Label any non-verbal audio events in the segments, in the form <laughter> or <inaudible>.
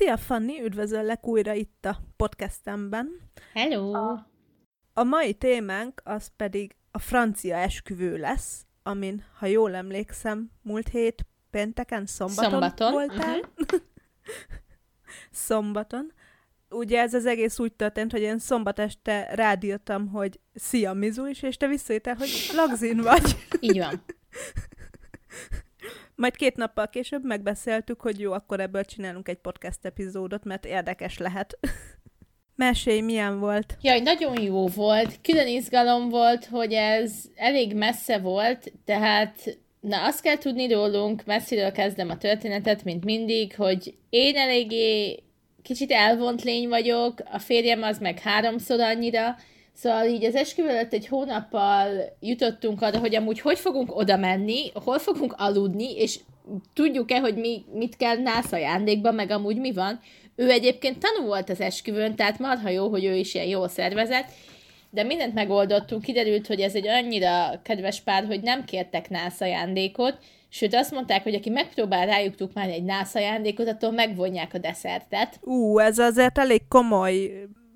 Szia, Fanni, üdvözöllek újra itt a podcastemben. Hello! A, a mai témánk az pedig a francia esküvő lesz, amin, ha jól emlékszem, múlt hét pénteken, szombaton, szombaton. voltál. Uh-huh. <laughs> szombaton. Ugye ez az egész úgy történt, hogy én szombat este rádírtam, hogy szia Mizu is, és te visszajöttél, hogy lagzin vagy. Így van. <laughs> Majd két nappal később megbeszéltük, hogy jó, akkor ebből csinálunk egy podcast epizódot, mert érdekes lehet. <laughs> Mesélj, milyen volt? Jaj, nagyon jó volt. Külön izgalom volt, hogy ez elég messze volt, tehát na azt kell tudni rólunk, messziről kezdem a történetet, mint mindig, hogy én eléggé kicsit elvont lény vagyok, a férjem az meg háromszor annyira, Szóval így az esküvő előtt egy hónappal jutottunk arra, hogy amúgy hogy fogunk oda menni, hol fogunk aludni, és tudjuk-e, hogy mi, mit kell nász ajándékban, meg amúgy mi van. Ő egyébként tanú volt az esküvőn, tehát marha jó, hogy ő is ilyen jól szervezett, de mindent megoldottunk, kiderült, hogy ez egy annyira kedves pár, hogy nem kértek nász ajándékot, sőt azt mondták, hogy aki megpróbál rájuk tukmálni egy nász ajándékot, attól megvonják a deszertet. Ú, ez azért elég komoly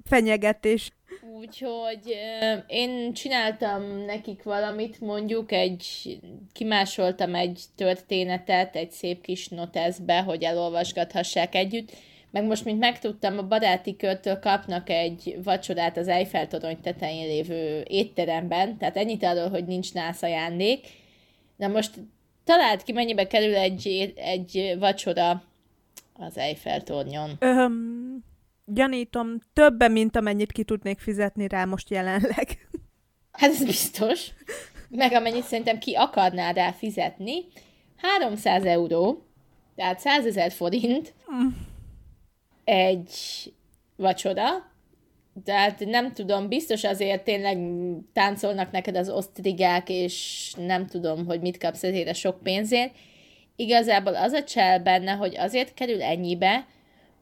fenyegetés. Úgyhogy én csináltam nekik valamit, mondjuk egy, kimásoltam egy történetet egy szép kis noteszbe, hogy elolvasgathassák együtt, meg most, mint megtudtam, a baráti körtől kapnak egy vacsorát az Eiffel torony tetején lévő étteremben, tehát ennyit arról, hogy nincs nász ajándék. Na most talált ki, mennyibe kerül egy, egy vacsora az Eiffel tornyon. Öm, Gyanítom, többen, mint amennyit ki tudnék fizetni rá most jelenleg. Hát ez biztos. Meg amennyit szerintem ki akarná rá fizetni. 300 euró, tehát 100 ezer forint mm. egy vacsora, tehát nem tudom, biztos azért tényleg táncolnak neked az osztrigák, és nem tudom, hogy mit kapsz ezért a sok pénzért. Igazából az a csel benne, hogy azért kerül ennyibe,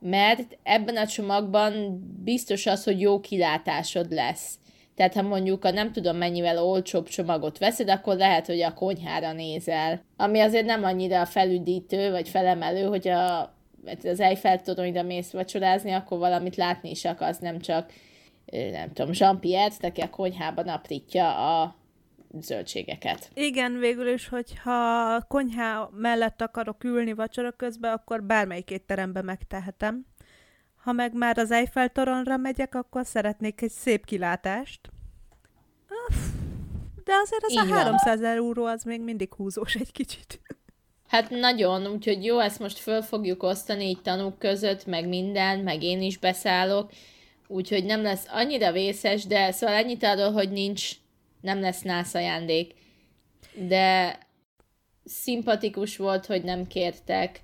mert ebben a csomagban biztos az, hogy jó kilátásod lesz. Tehát ha mondjuk a nem tudom mennyivel olcsóbb csomagot veszed, akkor lehet, hogy a konyhára nézel. Ami azért nem annyira felüdítő, vagy felemelő, hogy a, az Eiffel toronyra mész vacsorázni, akkor valamit látni is akarsz, nem csak nem tudom, Jean-Pierre, aki a konyhában aprítja a zöldségeket. Igen, végül is, hogyha konyhá mellett akarok ülni vacsora közben, akkor bármelyik étterembe megtehetem. Ha meg már az Eiffel toronra megyek, akkor szeretnék egy szép kilátást. De azért az Így a 300 euró az még mindig húzós egy kicsit. Hát nagyon, úgyhogy jó, ezt most föl fogjuk osztani így tanúk között, meg minden, meg én is beszállok, úgyhogy nem lesz annyira vészes, de szóval ennyit arról, hogy nincs nem lesz nász ajándék. De szimpatikus volt, hogy nem kértek.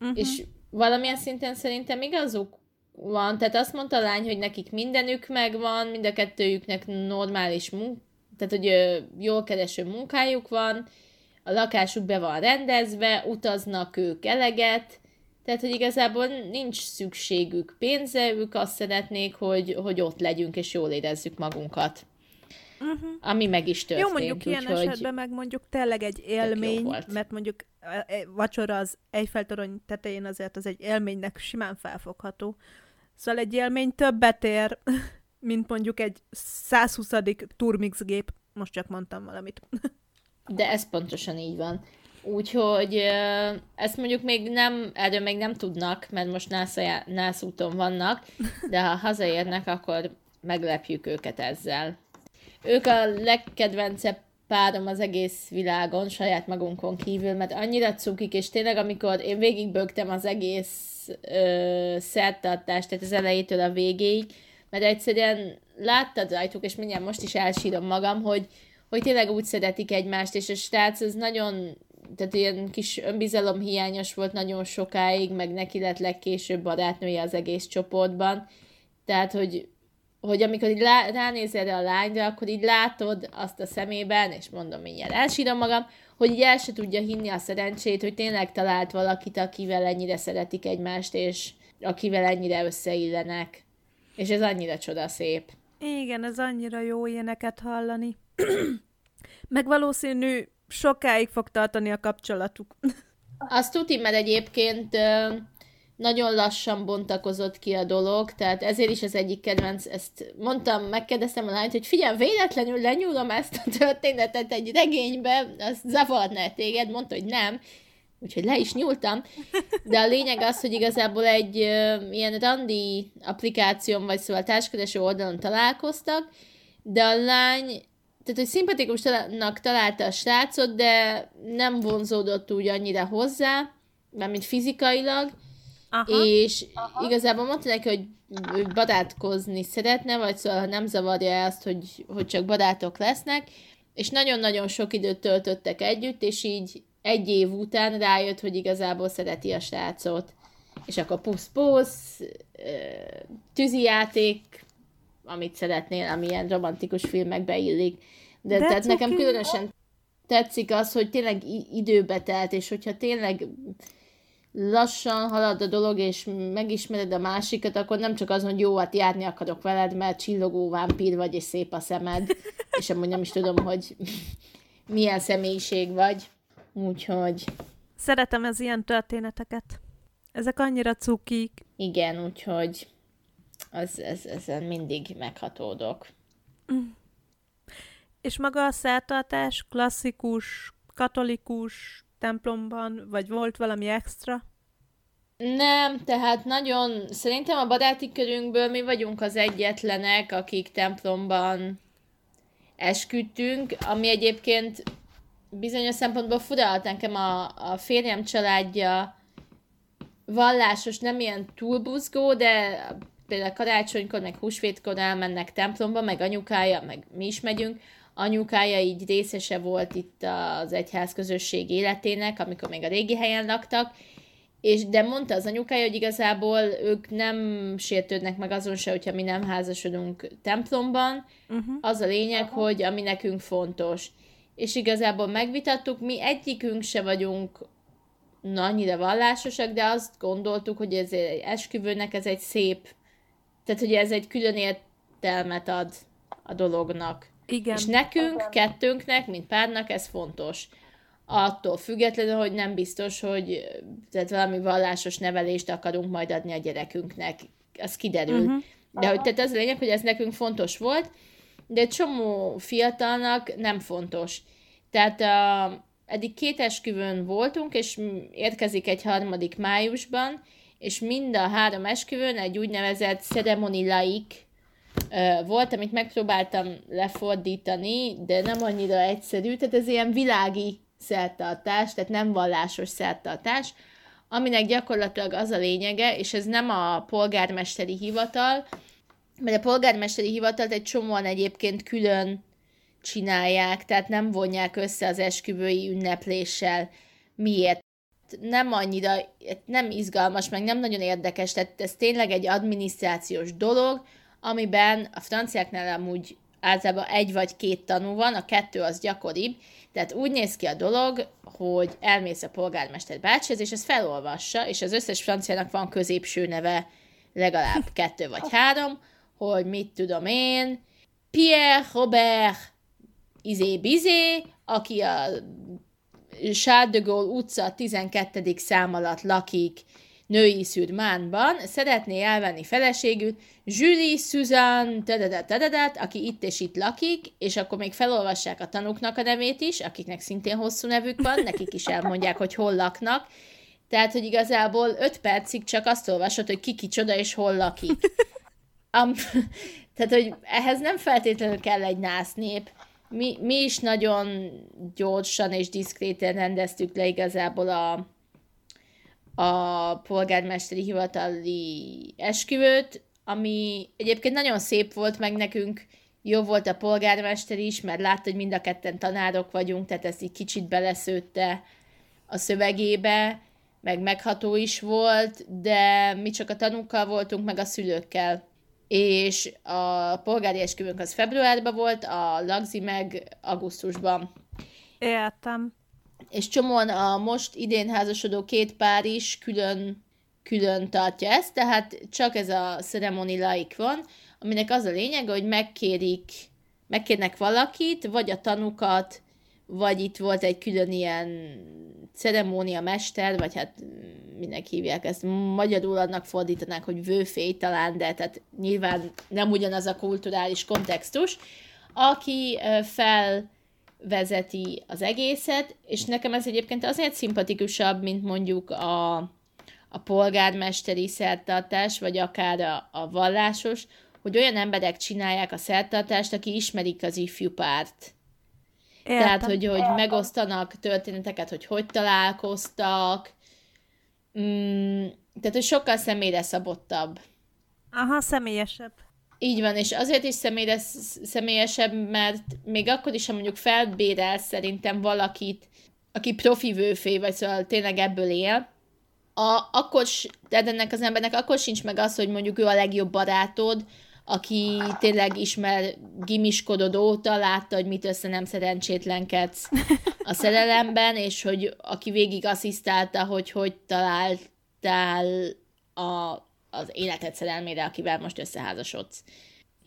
Uh-huh. És valamilyen szinten szerintem igazuk van. Tehát azt mondta a lány, hogy nekik mindenük megvan, mind a kettőjüknek normális munk, tehát hogy ö, jól kereső munkájuk van, a lakásuk be van rendezve, utaznak ők eleget, tehát, hogy igazából nincs szükségük pénzre, ők azt szeretnék, hogy, hogy ott legyünk és jól érezzük magunkat uh-huh. ami meg is történt. Jó, mondjuk ilyen úgy, esetben meg mondjuk tényleg egy élmény, mert mondjuk vacsora az Eiffel-torony tetején azért az egy élménynek simán felfogható. Szóval egy élmény többet ér, <laughs> mint mondjuk egy 120. turmix gép. Most csak mondtam valamit. <laughs> De ez pontosan így van. Úgyhogy ezt mondjuk még nem, erről még nem tudnak, mert most nász úton vannak, de ha hazaérnek, akkor meglepjük őket ezzel. Ők a legkedvencebb párom az egész világon, saját magunkon kívül, mert annyira cukik, és tényleg amikor én végigbögtem az egész ö, szertartást, tehát az elejétől a végéig, mert egyszerűen láttad rajtuk, és mindjárt most is elsírom magam, hogy, hogy tényleg úgy szeretik egymást, és a srác az nagyon, tehát ilyen kis önbizalom hiányos volt nagyon sokáig, meg neki lett legkésőbb barátnője az egész csoportban, tehát, hogy hogy amikor így lá, ránézel a lányra, akkor így látod azt a szemében, és mondom mindjárt elsírom magam, hogy így el se tudja hinni a szerencsét, hogy tényleg talált valakit, akivel ennyire szeretik egymást, és akivel ennyire összeillenek. És ez annyira csoda szép. Igen, ez annyira jó ilyeneket hallani. <clears throat> Meg valószínű sokáig fog tartani a kapcsolatuk. Azt tuti, mert egyébként nagyon lassan bontakozott ki a dolog, tehát ezért is az egyik kedvenc, ezt mondtam, megkérdeztem a lányt, hogy figyelj, véletlenül lenyúlom ezt a történetet egy regénybe, az zavarná téged, mondta, hogy nem, úgyhogy le is nyúltam, de a lényeg az, hogy igazából egy uh, ilyen randi applikáción, vagy szóval társadalmi oldalon találkoztak, de a lány, tehát hogy szimpatikusnak találta a srácot, de nem vonzódott úgy annyira hozzá, mármint fizikailag, Aha. és Aha. igazából mondta neki, hogy ő barátkozni szeretne, vagy szóval nem zavarja azt, hogy, hogy csak barátok lesznek, és nagyon-nagyon sok időt töltöttek együtt, és így egy év után rájött, hogy igazából szereti a srácot. És akkor pusz-pusz, tűzijáték, amit szeretnél, ami ilyen romantikus filmekbe illik. De, De tehát nekem különösen tetszik az, hogy tényleg időbe telt, és hogyha tényleg lassan halad a dolog, és megismered a másikat, akkor nem csak az, hogy jó, hát járni akarok veled, mert csillogó vámpír vagy, és szép a szemed, és amúgy nem is tudom, hogy <laughs> milyen személyiség vagy. Úgyhogy... Szeretem ez ilyen történeteket. Ezek annyira cukik. Igen, úgyhogy az, ez, ezen mindig meghatódok. Mm. És maga a szertartás klasszikus, katolikus templomban, vagy volt valami extra? Nem, tehát nagyon, szerintem a baráti körünkből mi vagyunk az egyetlenek, akik templomban esküdtünk, ami egyébként bizonyos szempontból fura nekem a, a férjem családja vallásos, nem ilyen túlbuzgó, de például karácsonykor, meg húsvétkor elmennek templomba, meg anyukája, meg mi is megyünk, anyukája így részese volt itt az egyház közösség életének, amikor még a régi helyen laktak, és de mondta az anyukája, hogy igazából ők nem sértődnek meg azon se, hogyha mi nem házasodunk templomban. Uh-huh. Az a lényeg, uh-huh. hogy ami nekünk fontos. És igazából megvitattuk, mi egyikünk se vagyunk na, annyira vallásosak, de azt gondoltuk, hogy ez egy esküvőnek ez egy szép, tehát hogy ez egy külön értelmet ad a dolognak. Igen. És nekünk, Igen. kettőnknek, mint párnak ez fontos. Attól függetlenül, hogy nem biztos, hogy tehát valami vallásos nevelést akarunk majd adni a gyerekünknek. Az kiderül. Uh-huh. De hogy tehát az a lényeg, hogy ez nekünk fontos volt, de egy csomó fiatalnak nem fontos. Tehát a, eddig két esküvőn voltunk, és érkezik egy harmadik májusban, és mind a három esküvőn egy úgynevezett ceremony laik volt, amit megpróbáltam lefordítani, de nem annyira egyszerű, tehát ez ilyen világi szertartás, tehát nem vallásos szertartás, aminek gyakorlatilag az a lényege, és ez nem a polgármesteri hivatal, mert a polgármesteri hivatalt egy csomóan egyébként külön csinálják, tehát nem vonják össze az esküvői ünnepléssel. Miért? Nem annyira, nem izgalmas, meg nem nagyon érdekes, tehát ez tényleg egy adminisztrációs dolog, amiben a franciáknál amúgy általában egy vagy két tanú van, a kettő az gyakoribb, tehát úgy néz ki a dolog, hogy elmész a polgármester bácsihoz, és ez felolvassa, és az összes franciának van középső neve, legalább kettő vagy három, hogy mit tudom én, Pierre Robert izé-bizé, aki a Charles de Gaulle utca 12. szám alatt lakik, női szürmánban, szeretné elvenni feleségül Julie Susan tadadat, aki itt és itt lakik, és akkor még felolvassák a tanúknak a nevét is, akiknek szintén hosszú nevük van, nekik is elmondják, hogy hol laknak. Tehát, hogy igazából öt percig csak azt olvasod, hogy ki kicsoda és hol lakik. Um, <laughs> tehát, hogy ehhez nem feltétlenül kell egy násznép. Mi, mi is nagyon gyorsan és diszkréten rendeztük le igazából a, a polgármesteri hivatali esküvőt, ami egyébként nagyon szép volt, meg nekünk jó volt a polgármester is, mert látta, hogy mind a ketten tanárok vagyunk, tehát ezt így kicsit beleszőtte a szövegébe, meg megható is volt, de mi csak a tanúkkal voltunk, meg a szülőkkel. És a polgári esküvőnk az februárban volt, a lagzi meg augusztusban. Értem és csomóan a most idén házasodó két pár is külön, külön tartja ezt, tehát csak ez a ceremony like van, aminek az a lényeg, hogy megkérik, megkérnek valakit, vagy a tanukat, vagy itt volt egy külön ilyen ceremónia mester, vagy hát minek hívják ezt, magyarul annak fordítanák, hogy vőfély talán, de tehát nyilván nem ugyanaz a kulturális kontextus, aki felvezeti az egészet, és nekem ez egyébként azért szimpatikusabb, mint mondjuk a, a polgármesteri szertartás, vagy akár a, a vallásos, hogy olyan emberek csinálják a szertartást, aki ismerik az ifjú párt Értem. Tehát, hogy, hogy megosztanak történeteket, hogy hogy találkoztak. Mm, tehát, hogy sokkal személyre szabottabb. Aha, személyesebb. Így van, és azért is személyre, személyesebb, mert még akkor is, ha mondjuk felbérel szerintem valakit, aki profi vőfé, vagy szóval tényleg ebből él, a, akkor, tehát ennek az embernek akkor sincs meg az, hogy mondjuk ő a legjobb barátod, aki tényleg ismer gimiskodod óta, látta, hogy mit össze nem szerencsétlenkedsz a szerelemben, és hogy aki végig asszisztálta, hogy hogy találtál a, az életed szerelmére, akivel most összeházasodsz.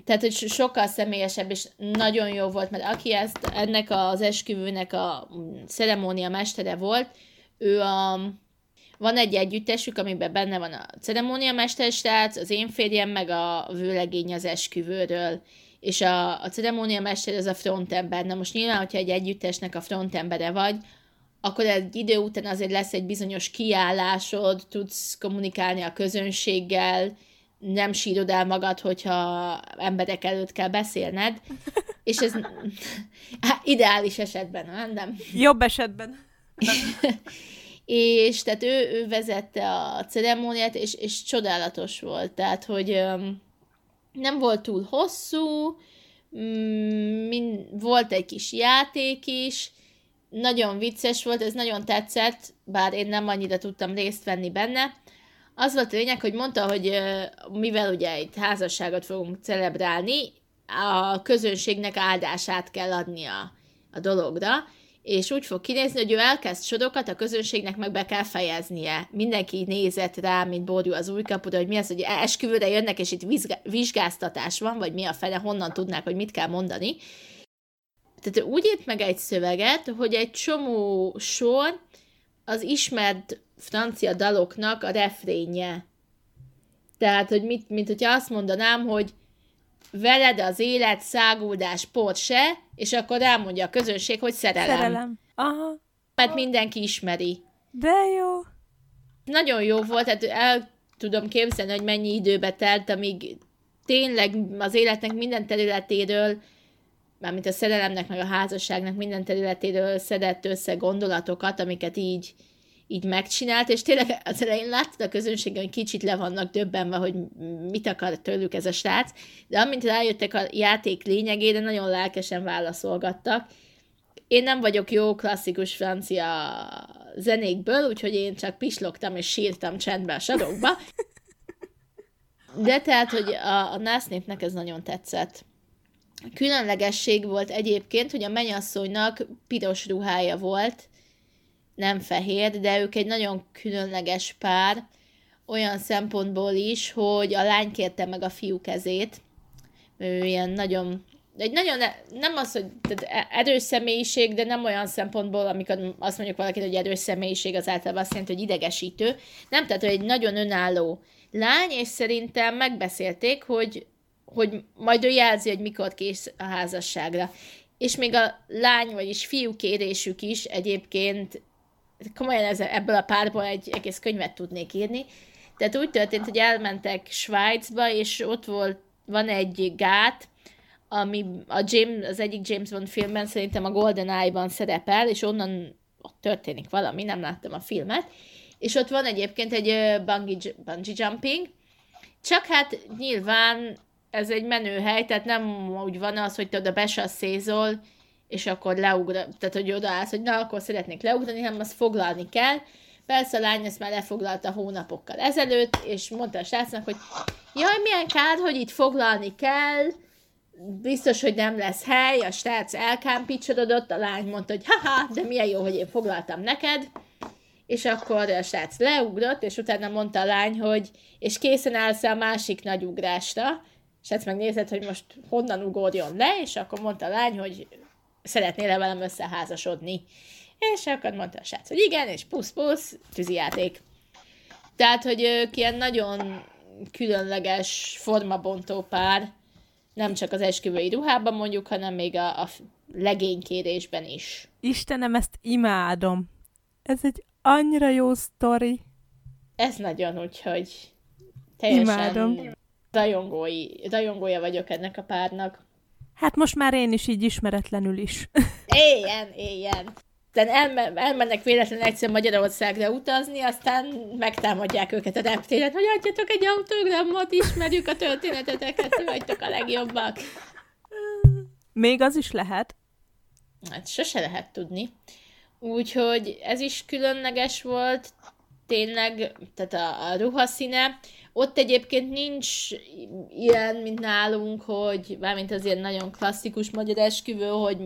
Tehát, hogy sokkal személyesebb, és nagyon jó volt, mert aki ezt, ennek az esküvőnek a ceremónia mestere volt, ő a, van egy együttesük, amiben benne van a ceremóniamester srác, az én férjem, meg a vőlegény az esküvőről. És a, a ceremóniamester az a frontember. Na most nyilván, hogyha egy együttesnek a frontembere vagy, akkor egy idő után azért lesz egy bizonyos kiállásod, tudsz kommunikálni a közönséggel, nem sírod el magad, hogyha emberek előtt kell beszélned, <laughs> és ez <laughs> hát, ideális esetben, nem? Jobb esetben. <laughs> és tehát ő, ő vezette a ceremóniát, és, és csodálatos volt, tehát, hogy nem volt túl hosszú, mm, min, volt egy kis játék is, nagyon vicces volt, ez nagyon tetszett, bár én nem annyira tudtam részt venni benne. Az volt a lényeg, hogy mondta, hogy mivel ugye egy házasságot fogunk celebrálni, a közönségnek áldását kell adni a, a dologra, és úgy fog kinézni, hogy ő elkezd sorokat, a közönségnek meg be kell fejeznie. Mindenki nézett rá, mint borjú az új kapuda, hogy mi az, hogy esküvőre jönnek, és itt vizsgáztatás van, vagy mi a fele, honnan tudnák, hogy mit kell mondani. Tehát úgy írt meg egy szöveget, hogy egy csomó sor az ismert francia daloknak a refrénje. Tehát, hogy mit, mint hogyha azt mondanám, hogy veled az élet, száguldás, Porsche, és akkor elmondja a közönség, hogy szerelem. Szerelem. Aha. Mert mindenki ismeri. De jó. Nagyon jó volt, tehát el tudom képzelni, hogy mennyi időbe telt, amíg tényleg az életnek minden területéről, mármint a szerelemnek, meg a házasságnak minden területéről szedett össze gondolatokat, amiket így így megcsinált, és tényleg az elején láttad a közönségen, hogy kicsit le vannak döbbenve, hogy mit akar tőlük ez a srác, de amint rájöttek a játék lényegére, nagyon lelkesen válaszolgattak. Én nem vagyok jó klasszikus francia zenékből, úgyhogy én csak pislogtam és sírtam csendbe a sarokba. <laughs> De tehát, hogy a, a násznépnek ez nagyon tetszett. Különlegesség volt egyébként, hogy a mennyasszonynak piros ruhája volt, nem fehér, de ők egy nagyon különleges pár, olyan szempontból is, hogy a lány kérte meg a fiú kezét. Ő ilyen nagyon, egy nagyon, nem az, hogy tehát erős személyiség, de nem olyan szempontból, amikor azt mondjuk valaki, hogy erős személyiség, az általában azt jelenti, hogy idegesítő. Nem, tehát hogy egy nagyon önálló lány, és szerintem megbeszélték, hogy, hogy majd ő jelzi, hogy mikor kész a házasságra. És még a lány, vagyis fiú kérésük is egyébként komolyan ez, ebből a párból egy egész könyvet tudnék írni. Tehát úgy történt, hogy elmentek Svájcba, és ott volt, van egy gát, ami a James, az egyik James Bond filmben szerintem a Golden Eye-ban szerepel, és onnan ott történik valami, nem láttam a filmet, és ott van egyébként egy bungee, bungee jumping, csak hát nyilván ez egy menő hely, tehát nem úgy van az, hogy te oda besasszézol, és akkor leugra, tehát hogy odaállsz, hogy na, akkor szeretnék leugrani, hanem azt foglalni kell. Persze a lány ezt már lefoglalta hónapokkal ezelőtt, és mondta a srácnak, hogy jaj, milyen kár, hogy itt foglalni kell, biztos, hogy nem lesz hely, a srác elkámpicsodott, a lány mondta, hogy haha, de milyen jó, hogy én foglaltam neked, és akkor a srác leugrott, és utána mondta a lány, hogy és készen állsz a másik nagy ugrásra, és ezt megnézed, hogy most honnan ugorjon le, és akkor mondta a lány, hogy szeretnél-e velem összeházasodni? És akkor mondta a srác, hogy igen, és pusz-pusz, tűzijáték. Tehát, hogy ők ilyen nagyon különleges formabontó pár, nem csak az esküvői ruhában mondjuk, hanem még a, a legénykérésben is. Istenem, ezt imádom. Ez egy annyira jó sztori. Ez nagyon, úgyhogy teljesen imádom. Rajongói, rajongója vagyok ennek a párnak. Hát most már én is így ismeretlenül is. <laughs> Éljen, éljen! aztán elme- elmennek véletlenül egyszer Magyarországra utazni, aztán megtámadják őket a reptéren, hogy adjatok egy autogramot, ismerjük a történeteteket, vagytok a legjobbak. Még az is lehet. Hát sose lehet tudni. Úgyhogy ez is különleges volt, tényleg, tehát a, a ruhaszíne. Ott egyébként nincs ilyen, mint nálunk, hogy mármint az ilyen nagyon klasszikus magyar esküvő, hogy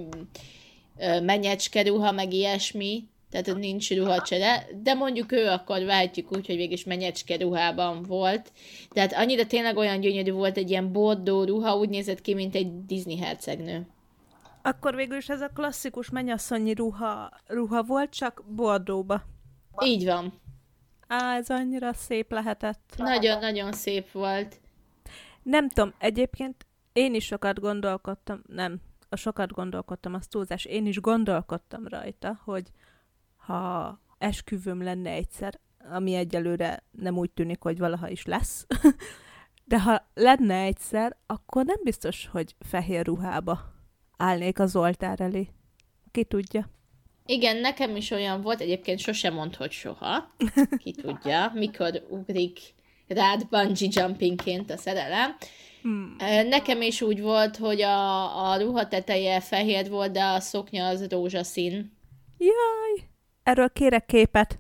menyecske ruha, meg ilyesmi, tehát ott nincs ruhacsere, de mondjuk ő akkor váltjuk úgy, hogy végig menyecske ruhában volt. Tehát annyira tényleg olyan gyönyörű volt egy ilyen bordó ruha, úgy nézett ki, mint egy Disney hercegnő. Akkor végül is ez a klasszikus mennyasszonyi ruha, ruha volt, csak bordóba. Így van. Á, ez annyira szép lehetett. Nagyon-nagyon szép volt. Nem tudom, egyébként én is sokat gondolkodtam, nem, a sokat gondolkodtam, az túlzás, én is gondolkodtam rajta, hogy ha esküvőm lenne egyszer, ami egyelőre nem úgy tűnik, hogy valaha is lesz, <laughs> de ha lenne egyszer, akkor nem biztos, hogy fehér ruhába állnék az oltár elé. Ki tudja. Igen, nekem is olyan volt, egyébként sosem mond, hogy soha. <laughs> Ki tudja, mikor ugrik rád bungee jumpingként a szerelem. Hmm. Nekem is úgy volt, hogy a, a ruha teteje fehér volt, de a szoknya az rózsaszín. Jaj! Erről kérek képet.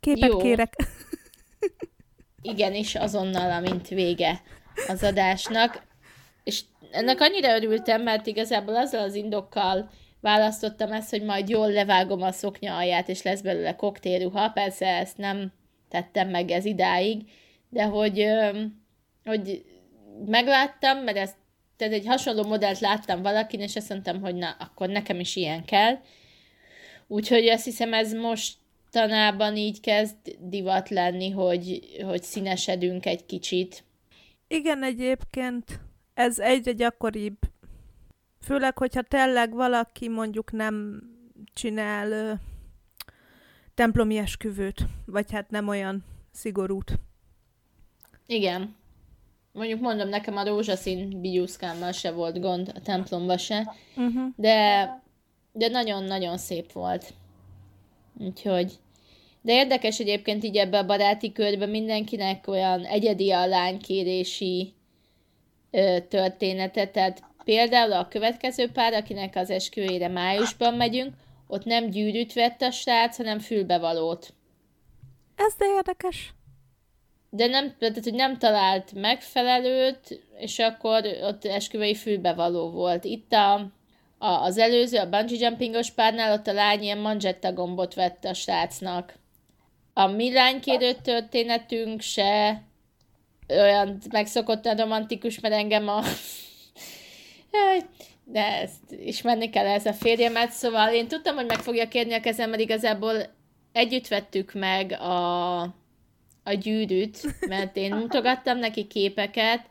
Képet Jó. kérek. <laughs> Igen, és azonnal, amint vége az adásnak. És ennek annyira örültem, mert igazából azzal az indokkal választottam ezt, hogy majd jól levágom a szoknya alját, és lesz belőle koktélruha. Persze ezt nem tettem meg ez idáig, de hogy, hogy megláttam, mert ezt, tehát egy hasonló modellt láttam valakin, és azt mondtam, hogy na, akkor nekem is ilyen kell. Úgyhogy azt hiszem, ez mostanában így kezd divat lenni, hogy, hogy színesedünk egy kicsit. Igen, egyébként ez egyre gyakoribb. Főleg, hogyha tényleg valaki mondjuk nem csinál ö, templomi esküvőt, vagy hát nem olyan szigorút. Igen. Mondjuk mondom, nekem a rózsaszín bigyuszkámmal se volt gond, a templomba se, uh-huh. de, de nagyon-nagyon szép volt. Úgyhogy... De érdekes egyébként így ebbe a baráti körbe mindenkinek olyan egyedi a lánykérési ö, története, tehát például a következő pár, akinek az esküvére májusban megyünk, ott nem gyűrűt vett a srác, hanem fülbevalót. Ez de érdekes de nem, tehát, hogy nem talált megfelelőt, és akkor ott esküvői fülbevaló volt. Itt a, a, az előző, a bungee jumpingos párnál ott a lány ilyen manzsetta gombot vett a srácnak. A mi lánykérő történetünk se olyan megszokottan romantikus, mert engem a... de ezt ismerni kell ez a férjemet, szóval én tudtam, hogy meg fogja kérni a kezem, mert igazából együtt vettük meg a a gyűrűt, mert én mutogattam neki képeket,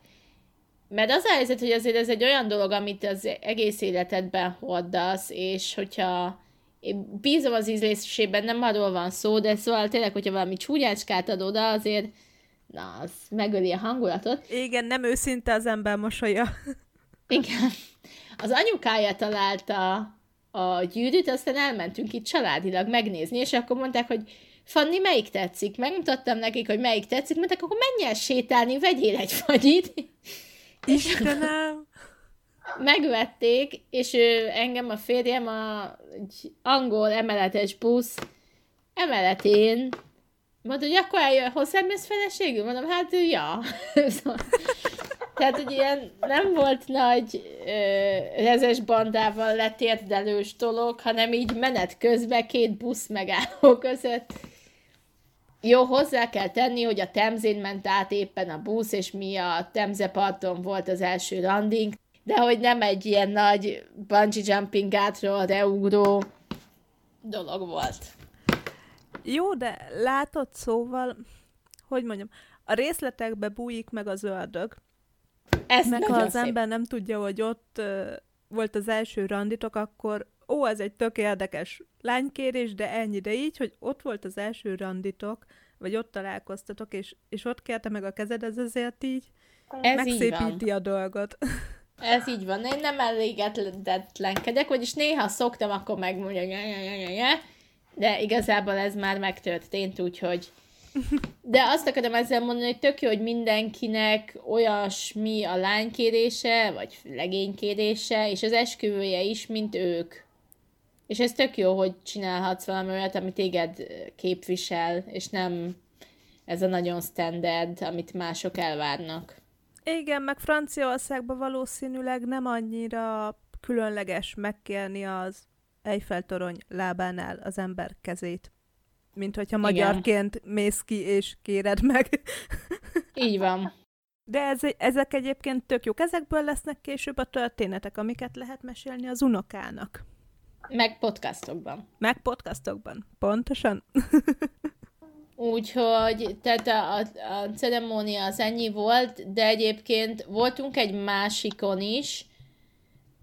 mert az a helyzet, hogy azért ez egy olyan dolog, amit az egész életedben hordasz, és hogyha én bízom az ízlésében, nem arról van szó, de szóval tényleg, hogyha valami csúnyácskát ad oda, azért na, az megöli a hangulatot. Igen, nem őszinte az ember mosolya. Igen. Az anyukája találta a gyűrűt, aztán elmentünk itt családilag megnézni, és akkor mondták, hogy Fanni, melyik tetszik? Megmutattam nekik, hogy melyik tetszik, mondták, akkor menj el sétálni, vegyél egy fagyit. Istenem! Megvették, és ő, engem a férjem a egy angol emeletes busz emeletén mondta, hogy akkor eljön hozzám, ez feleségül? Mondom, hát ja. <laughs> Tehát, hogy ilyen nem volt nagy rezes bandával letérdelős dolog, hanem így menet közben két busz megálló között jó, hozzá kell tenni, hogy a Temzén ment át éppen a busz, és mi a Temze parton volt az első landing, de hogy nem egy ilyen nagy bungee jumping átról reugró dolog volt. Jó, de látod, szóval, hogy mondjam, a részletekbe bújik meg az ördög. Ez meg ha az szép. ember nem tudja, hogy ott uh, volt az első randitok, akkor ó, ez egy tök érdekes lánykérés, de ennyi, de így, hogy ott volt az első randitok, vagy ott találkoztatok, és, és ott kérte meg a kezed, ez azért így ez megszépíti így a dolgot. <laughs> Ez így van. Én nem elégedetlenkedek, vagyis néha szoktam, akkor megmondja, de igazából ez már megtörtént, úgyhogy de azt akarom ezzel mondani, hogy tök jó, hogy mindenkinek olyasmi a lánykérése, vagy legénykérése, és az esküvője is, mint ők. És ez tök jó, hogy csinálhatsz valami olyat, ami téged képvisel, és nem ez a nagyon standard, amit mások elvárnak. Igen, meg Franciaországban valószínűleg nem annyira különleges megkérni az Eiffel-torony lábánál az ember kezét, mint hogyha magyarként Igen. mész ki és kéred meg. <laughs> Így van. De ez, ezek egyébként tök jók. Ezekből lesznek később a történetek, amiket lehet mesélni az unokának. Meg podcastokban. Meg podcastokban, pontosan. <laughs> Úgyhogy, tehát a, a, ceremónia az ennyi volt, de egyébként voltunk egy másikon is,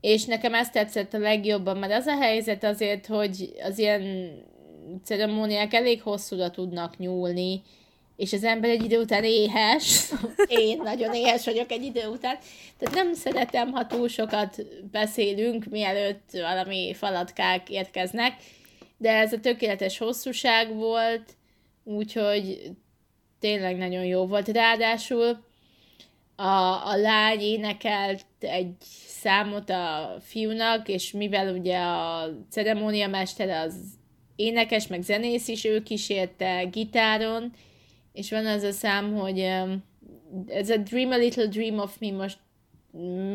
és nekem ezt tetszett a legjobban, mert az a helyzet azért, hogy az ilyen ceremóniák elég hosszúra tudnak nyúlni, és az ember egy idő után éhes, <laughs> én nagyon éhes vagyok egy idő után, tehát nem szeretem, ha túl sokat beszélünk, mielőtt valami falatkák érkeznek, de ez a tökéletes hosszúság volt, úgyhogy tényleg nagyon jó volt. Ráadásul a, a lány énekelt egy számot a fiúnak, és mivel ugye a ceremóniamester az énekes, meg zenész is, ő kísérte gitáron, és van az a szám, hogy ez a Dream a Little Dream of Me most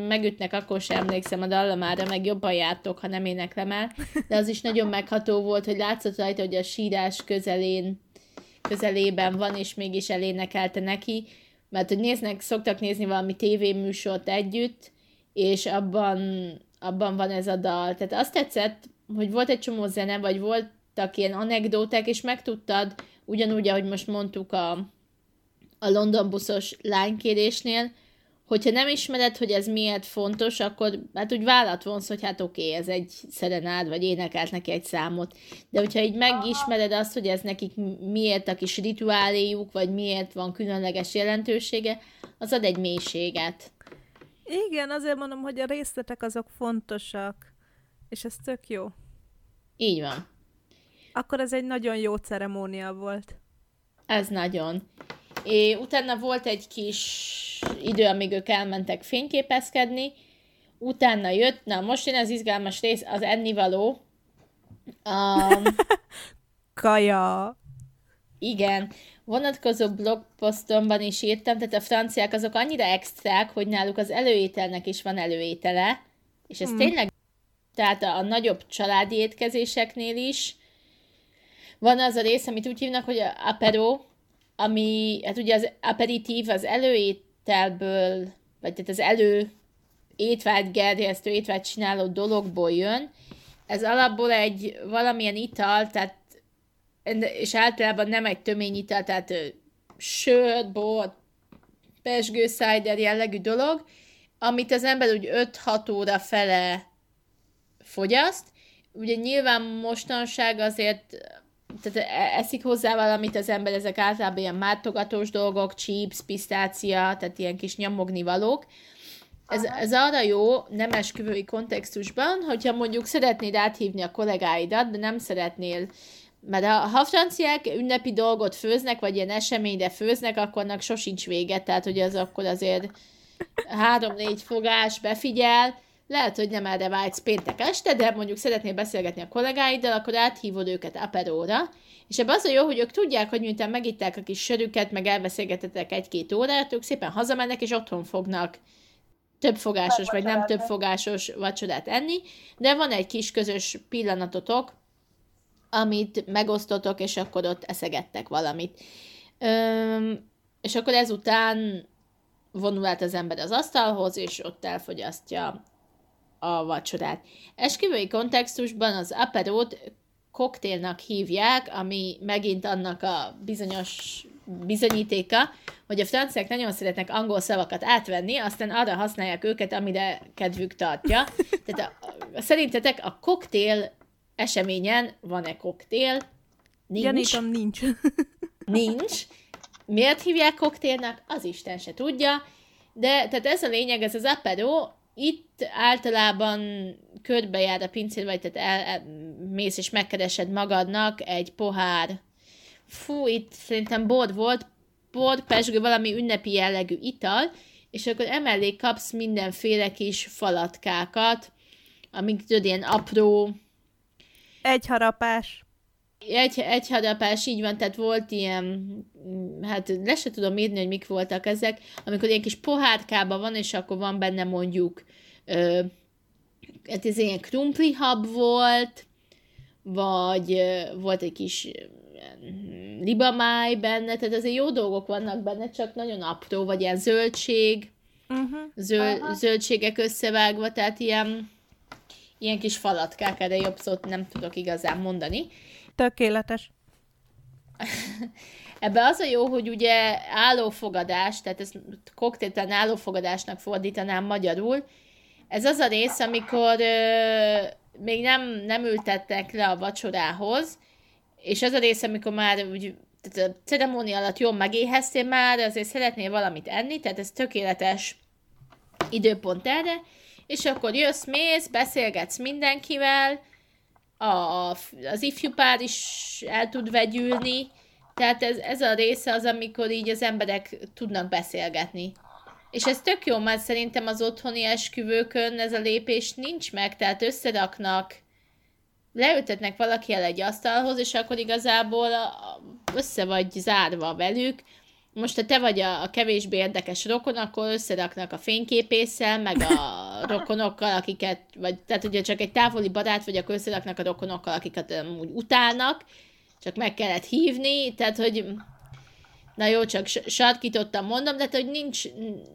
megütnek, akkor sem emlékszem a dallamára, meg jobban jártok, ha nem éneklem el, de az is nagyon megható volt, hogy látszott rajta, hogy a sírás közelén, közelében van, és mégis elénekelte neki, mert hogy néznek, szoktak nézni valami tévéműsort együtt, és abban, abban van ez a dal. Tehát azt tetszett, hogy volt egy csomó zene, vagy voltak ilyen anekdóták, és megtudtad, ugyanúgy, ahogy most mondtuk a, a London buszos lánykérésnél, hogyha nem ismered, hogy ez miért fontos, akkor hát úgy vállat vonsz, hogy hát oké, okay, ez egy szerenád, vagy énekelt neki egy számot. De hogyha így megismered azt, hogy ez nekik miért a kis rituáléjuk, vagy miért van különleges jelentősége, az ad egy mélységet. Igen, azért mondom, hogy a részletek azok fontosak, és ez tök jó. Így van. Akkor ez egy nagyon jó ceremónia volt. Ez nagyon. É, utána volt egy kis idő, amíg ők elmentek fényképezkedni, utána jött, na most jön az izgalmas rész, az ennivaló. Um, <laughs> Kaja. Igen, vonatkozó blogposztomban is írtam, tehát a franciák azok annyira extrák, hogy náluk az előételnek is van előétele, és ez hmm. tényleg, tehát a, a nagyobb családi étkezéseknél is van az a rész, amit úgy hívnak, hogy a apero, ami, hát ugye az aperitív az előételből, vagy tehát az elő étvágy gerjesztő, étvágy csináló dologból jön. Ez alapból egy valamilyen ital, tehát és általában nem egy tömény ital, tehát sör, bor, pesgő, cider jellegű dolog, amit az ember úgy 5-6 óra fele fogyaszt. Ugye nyilván mostanság azért tehát e, eszik hozzá valamit az ember, ezek általában ilyen mártogatós dolgok, chips, pisztácia, tehát ilyen kis nyomogni valók. Ez, ez arra jó, nem esküvői kontextusban, hogyha mondjuk szeretnéd áthívni a kollégáidat, de nem szeretnél mert ha, ha franciák ünnepi dolgot főznek, vagy ilyen eseményre főznek, akkor annak sosincs vége, tehát hogy az akkor azért három-négy fogás befigyel, lehet, hogy nem erre vágysz péntek este, de mondjuk szeretnél beszélgetni a kollégáiddal, akkor áthívod őket aperóra, és ebben az a jó, hogy ők tudják, hogy miután megitták a kis sörüket, meg elbeszélgetettek egy-két órát, ők szépen hazamennek, és otthon fognak több fogásos, vagy nem több fogásos vacsorát enni, de van egy kis közös pillanatotok, amit megosztotok, és akkor ott eszegettek valamit. Üm, és akkor ezután vonul át az ember az asztalhoz, és ott elfogyasztja a vacsorát. Esküvői kontextusban az aperót koktélnak hívják, ami megint annak a bizonyos bizonyítéka, hogy a franciák nagyon szeretnek angol szavakat átvenni, aztán arra használják őket, amire kedvük tartja. Tehát a, szerintetek a koktél eseményen van-e koktél? Nincs. Gyanítom, nincs. nincs. Miért hívják koktélnak? Az Isten se tudja. De tehát ez a lényeg, ez az apero, itt általában körbejár a pincér, vagy tehát el, el, mész és megkeresed magadnak egy pohár. Fú, itt szerintem bor volt, bor, pesgő, valami ünnepi jellegű ital, és akkor emellé kapsz mindenféle kis falatkákat, amik tudod, ilyen apró... Egy harapás. Egy, egy harapás, így van, tehát volt ilyen, hát le se tudom írni, hogy mik voltak ezek, amikor ilyen kis pohárkában van, és akkor van benne mondjuk, ö, hát ez ilyen krumplihab volt, vagy ö, volt egy kis libamáj benne, tehát azért jó dolgok vannak benne, csak nagyon apró, vagy ilyen zöldség, uh-huh. zöld, zöldségek összevágva, tehát ilyen, ilyen kis falatkák, erre jobb szót nem tudok igazán mondani. Tökéletes. <laughs> Ebbe az a jó, hogy ugye állófogadás, tehát ezt koktéltelen állófogadásnak fordítanám magyarul. Ez az a rész, amikor ö, még nem, nem ültettek le a vacsorához, és az a rész, amikor már úgy, tehát a ceremónia alatt jól megéheztél már, azért szeretnél valamit enni, tehát ez tökéletes időpont erre, és akkor jössz, mész, beszélgetsz mindenkivel, a, az ifjú pár is el tud vegyülni, tehát ez, ez a része az, amikor így az emberek tudnak beszélgetni. És ez tök jó, mert szerintem az otthoni esküvőkön ez a lépés nincs meg, tehát összeraknak, leültetnek valaki el egy asztalhoz, és akkor igazából össze vagy zárva velük, most ha te vagy a, a kevésbé érdekes rokon, akkor összeraknak a fényképésszel, meg a <laughs> rokonokkal, akiket, vagy tehát ugye csak egy távoli barát vagy, akkor összeraknak a rokonokkal, akiket úgy utálnak, csak meg kellett hívni, tehát hogy na jó, csak sarkítottam mondom, de hogy nincs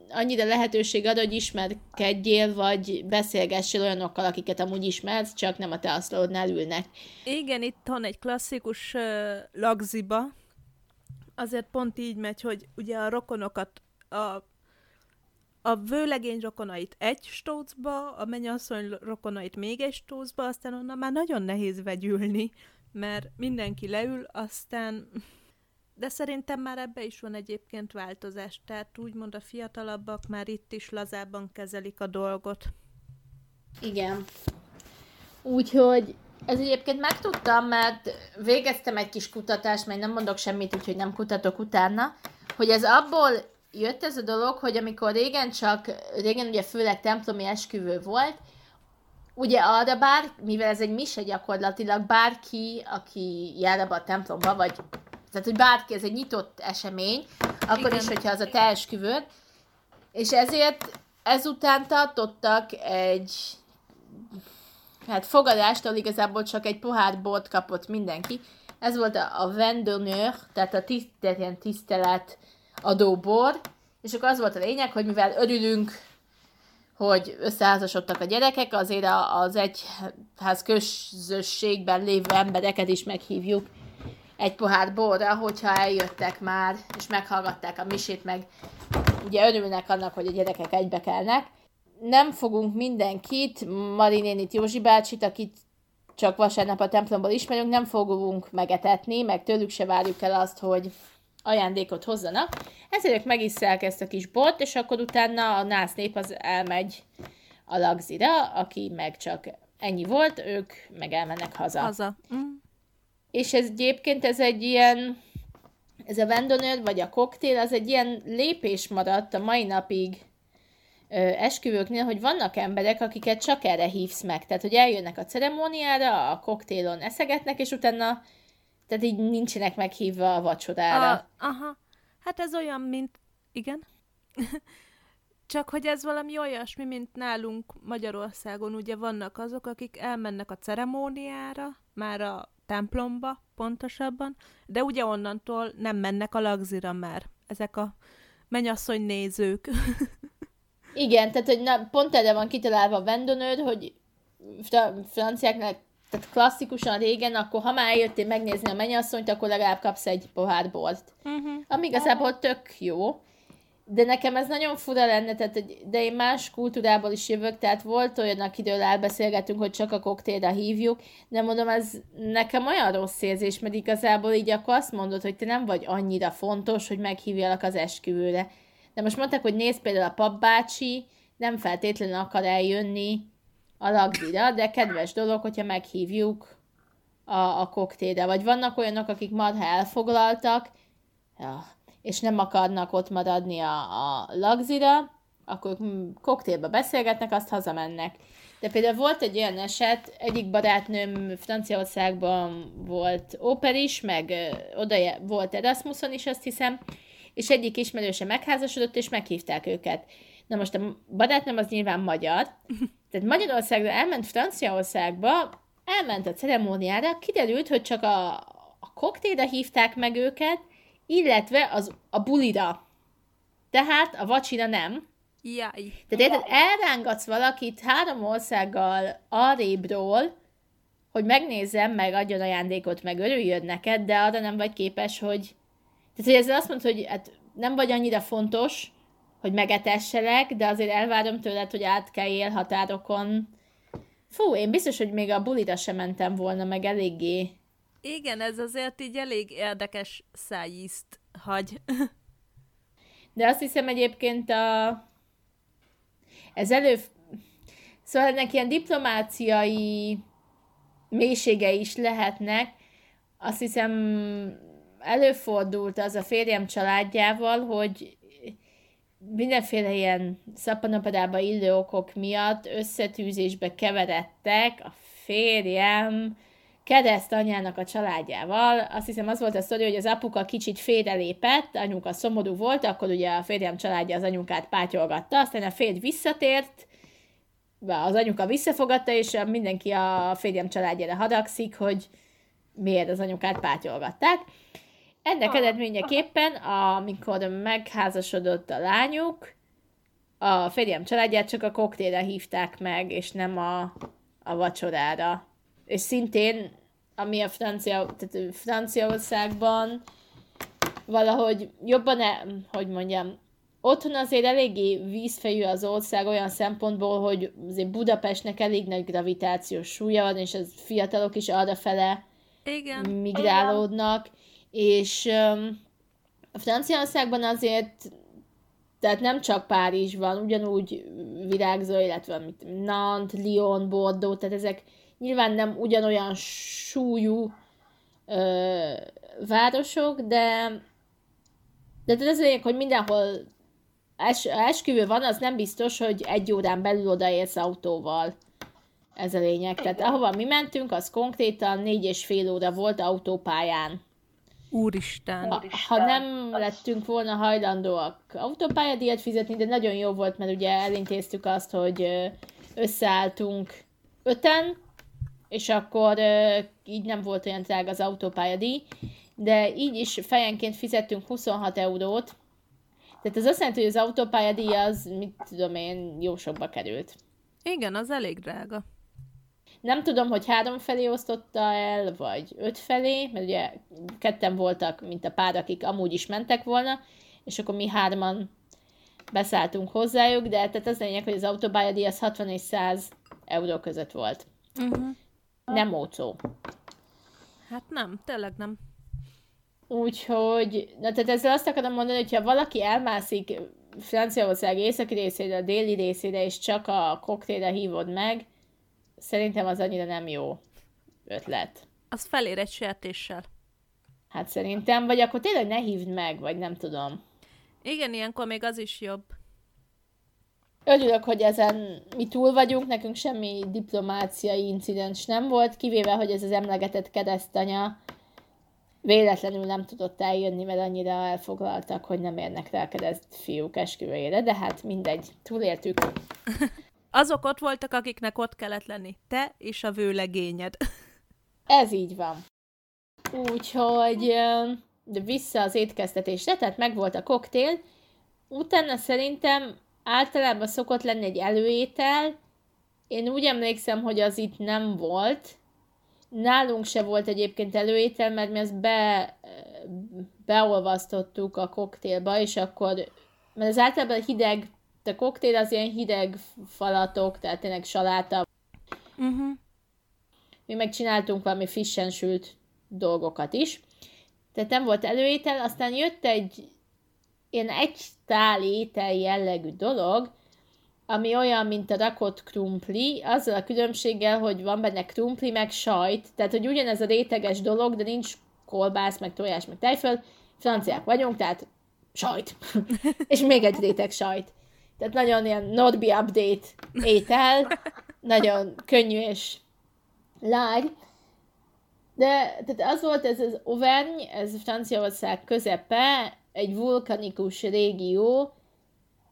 annyira lehetőség arra, hogy ismerkedjél, vagy beszélgessél olyanokkal, akiket amúgy ismersz, csak nem a te asztalodnál ülnek. Igen, itt van egy klasszikus uh, lagziba, azért pont így megy, hogy ugye a rokonokat, a, a vőlegény rokonait egy stócba, a mennyasszony rokonait még egy stócba, aztán onnan már nagyon nehéz vegyülni, mert mindenki leül, aztán de szerintem már ebbe is van egyébként változás, tehát úgymond a fiatalabbak már itt is lazábban kezelik a dolgot. Igen. Úgyhogy ez egyébként megtudtam, mert végeztem egy kis kutatást, mert nem mondok semmit, úgyhogy nem kutatok utána, hogy ez abból jött ez a dolog, hogy amikor régen csak, régen ugye főleg templomi esküvő volt, ugye arra bár, mivel ez egy mise gyakorlatilag, bárki, aki jár abba a templomba, vagy tehát, hogy bárki, ez egy nyitott esemény, akkor Igen. is, hogyha az a te esküvőd, és ezért ezután tartottak egy hát fogadástól igazából csak egy pohár bort kapott mindenki. Ez volt a, a vendonneur, tehát a tiszt, ilyen tisztelet adó bor, és akkor az volt a lényeg, hogy mivel örülünk, hogy összeházasodtak a gyerekek, azért az egyház közösségben lévő embereket is meghívjuk egy pohár borra, hogyha eljöttek már, és meghallgatták a misét, meg ugye örülnek annak, hogy a gyerekek egybekelnek nem fogunk mindenkit, Marinénit, Józsi bácsit, akit csak vasárnap a templomból ismerünk, nem fogunk megetetni, meg tőlük se várjuk el azt, hogy ajándékot hozzanak. Ezért ők megisszák ezt a kis bort, és akkor utána a nász nép az elmegy a lagzira, aki meg csak ennyi volt, ők meg elmennek haza. Haza. Mm. És ez egyébként ez egy ilyen, ez a vendonőr, vagy a koktél, az egy ilyen lépés maradt a mai napig esküvőknél, hogy vannak emberek, akiket csak erre hívsz meg. Tehát, hogy eljönnek a ceremóniára, a koktélon eszegetnek, és utána tehát így nincsenek meghívva a vacsorára. A, aha. Hát ez olyan, mint... Igen? <laughs> Csak hogy ez valami olyasmi, mint nálunk Magyarországon, ugye vannak azok, akik elmennek a ceremóniára, már a templomba pontosabban, de ugye onnantól nem mennek a lagzira már. Ezek a mennyasszony nézők. <laughs> Igen, tehát hogy na, pont erre van kitalálva a vendonőd, hogy franciáknak, tehát klasszikusan régen, akkor ha már jöttél megnézni a mennyasszonyt, akkor legalább kapsz egy pohár bort. Uh-huh. Ami igazából tök jó. De nekem ez nagyon fura lenne, tehát, de én más kultúrából is jövök, tehát volt olyan, akiről elbeszélgetünk, hogy csak a koktélra hívjuk, de mondom, ez nekem olyan rossz érzés, mert igazából így akkor azt mondod, hogy te nem vagy annyira fontos, hogy meghívjalak az esküvőre. De most mondták, hogy nézd például a papbácsi, nem feltétlenül akar eljönni a lagdira, de kedves dolog, hogyha meghívjuk a, a koktélre. Vagy vannak olyanok, akik marha elfoglaltak, ja, és nem akarnak ott maradni a, a lagzira, akkor koktélba beszélgetnek, azt hazamennek. De például volt egy olyan eset, egyik barátnőm Franciaországban volt óper is, meg oda volt Erasmuson is, azt hiszem, és egyik ismerőse megházasodott, és meghívták őket. Na most a barátnőm az nyilván magyar, <laughs> tehát Magyarországra elment Franciaországba, elment a ceremóniára, kiderült, hogy csak a, a koktélre hívták meg őket, illetve az, a bulira. Tehát a vacsira nem. Jaj. Tehát érted, elrángatsz valakit három országgal arrébről, hogy megnézzem, meg adjon ajándékot, meg örüljön neked, de arra nem vagy képes, hogy... Tehát, hogy ezzel azt mondod, hogy hát nem vagy annyira fontos, hogy megetesselek, de azért elvárom tőled, hogy át kell él határokon. Fú, én biztos, hogy még a bulira sem mentem volna, meg eléggé igen, ez azért így elég érdekes szájízt hagy. De azt hiszem egyébként a... Ez elő... Szóval ennek ilyen diplomáciai mélysége is lehetnek. Azt hiszem előfordult az a férjem családjával, hogy mindenféle ilyen szappanopedába illő okok miatt összetűzésbe keveredtek a férjem kereszt anyának a családjával. Azt hiszem az volt a sztori, hogy az apuka kicsit félrelépett, anyuka szomorú volt, akkor ugye a férjem családja az anyukát pátyolgatta, aztán a férj visszatért, az anyuka visszafogadta, és mindenki a férjem családjára hadagszik, hogy miért az anyukát pátyolgatták. Ennek ah. eredményeképpen, amikor megházasodott a lányuk, a férjem családját csak a koktélre hívták meg, és nem a, a vacsorára. És szintén ami a Francia, tehát Franciaországban valahogy jobban, e, hogy mondjam, otthon azért eléggé vízfejű az ország olyan szempontból, hogy azért Budapestnek elég nagy gravitációs súlya van, és az fiatalok is arra fele Igen. migrálódnak, Igen. És a Franciaországban azért tehát nem csak Párizs van, ugyanúgy virágzó, illetve mit, Nantes, Lyon, Bordeaux, tehát ezek Nyilván nem ugyanolyan súlyú ö, városok, de de ez lényeg, hogy mindenhol es, esküvő van, az nem biztos, hogy egy órán belül odaérsz autóval. Ez a lényeg. Tehát ahova mi mentünk, az konkrétan négy és fél óra volt autópályán. Úristen. Ha, ha nem lettünk volna hajlandóak autópályadíjat fizetni, de nagyon jó volt, mert ugye elintéztük azt, hogy összeálltunk öten, és akkor így nem volt olyan drága az autópályadíj, de így is fejenként fizettünk 26 eurót, tehát ez azt jelenti, hogy az autópályadíj az, mit tudom én, jó sokba került. Igen, az elég drága. Nem tudom, hogy három felé osztotta el, vagy öt felé, mert ugye ketten voltak, mint a pár, akik amúgy is mentek volna, és akkor mi hárman beszálltunk hozzájuk, de tehát az lényeg, hogy az autópályadíj az 60 és 100 euró között volt. Uh-huh. Nem ócó. Hát nem, tényleg nem. Úgyhogy, na tehát ezzel azt akarom mondani, hogyha valaki elmászik Franciaország északi részére, a déli részére, és csak a koktélre hívod meg, szerintem az annyira nem jó ötlet. Az felér egy sertéssel. Hát szerintem, vagy akkor tényleg ne hívd meg, vagy nem tudom. Igen, ilyenkor még az is jobb. Örülök, hogy ezen mi túl vagyunk, nekünk semmi diplomáciai incidens nem volt, kivéve, hogy ez az emlegetett keresztanya véletlenül nem tudott eljönni, mert annyira elfoglaltak, hogy nem érnek rá kereszt fiúk esküvőjére, de hát mindegy, túléltük. <laughs> Azok ott voltak, akiknek ott kellett lenni. Te és a vőlegényed. <laughs> Ez így van. Úgyhogy vissza az étkeztetésre, tehát megvolt a koktél, utána szerintem általában szokott lenni egy előétel, én úgy emlékszem, hogy az itt nem volt. Nálunk se volt egyébként előétel, mert mi ezt be, beolvasztottuk a koktélba, és akkor, mert az általában hideg, a koktél az ilyen hideg falatok, tehát tényleg saláta. Uh-huh. Mi megcsináltunk valami fish sült dolgokat is. Tehát nem volt előétel, aztán jött egy ilyen egy tál étel jellegű dolog, ami olyan, mint a rakott krumpli, azzal a különbséggel, hogy van benne krumpli, meg sajt, tehát hogy ugyanez a réteges dolog, de nincs kolbász, meg tojás, meg tejföl, franciák vagyunk, tehát sajt. <laughs> és még egy réteg sajt. Tehát nagyon ilyen not be update étel, nagyon könnyű és lágy. De tehát az volt ez az Auvergne, ez Franciaország közepe, egy vulkanikus régió,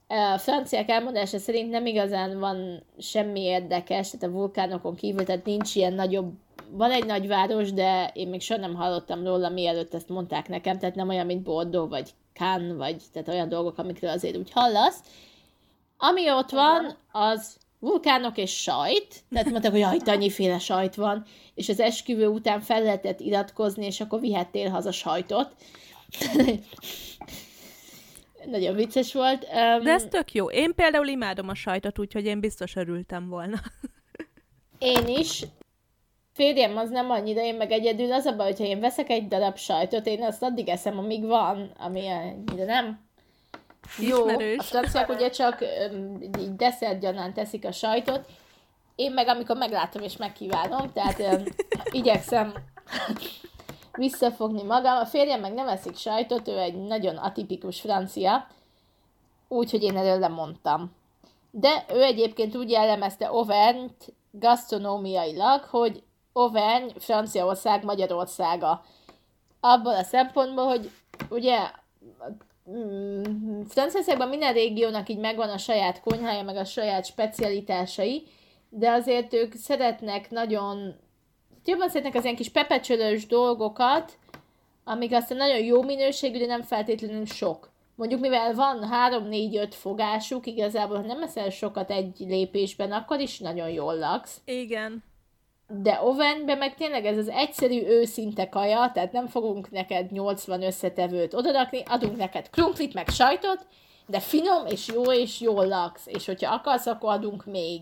a franciák elmondása szerint nem igazán van semmi érdekes, tehát a vulkánokon kívül, tehát nincs ilyen nagyobb, van egy nagy város, de én még soha nem hallottam róla, mielőtt ezt mondták nekem, tehát nem olyan, mint Bordeaux, vagy Cannes, vagy tehát olyan dolgok, amikről azért úgy hallasz. Ami ott van, az vulkánok és sajt, tehát mondták, hogy jaj, annyiféle sajt van, és az esküvő után fel lehetett iratkozni, és akkor vihettél haza sajtot. <laughs> Nagyon vicces volt. Um, De ez tök jó. Én például imádom a sajtot, úgyhogy én biztos örültem volna. <laughs> én is. Férjem az nem annyira, én meg egyedül az a baj, hogyha én veszek egy darab sajtot, én azt addig eszem, amíg van, ami annyira nem. Jó, Ismerős. a franciák ugye csak így desszertgyanán teszik a sajtot, én meg amikor meglátom és megkívánom, tehát um, <laughs> igyekszem visszafogni magam. A férjem meg nem eszik sajtot, ő egy nagyon atipikus francia, úgyhogy én erről lemondtam. De ő egyébként úgy jellemezte Auvergne-t gasztronómiailag, hogy Auvergne Franciaország Magyarországa. Abban a szempontból, hogy ugye Franciaországban minden régiónak így megvan a saját konyhája, meg a saját specialitásai, de azért ők szeretnek nagyon jobban szeretnek az ilyen kis pepecsölös dolgokat, amik aztán nagyon jó minőségű, de nem feltétlenül sok. Mondjuk, mivel van 3-4-5 fogásuk, igazából, ha nem eszel sokat egy lépésben, akkor is nagyon jól laksz. Igen. De ovenben meg tényleg ez az egyszerű, őszinte kaja, tehát nem fogunk neked 80 összetevőt odarakni, adunk neked krumplit, meg sajtot, de finom és jó, és jól laksz. És hogyha akarsz, akkor adunk még.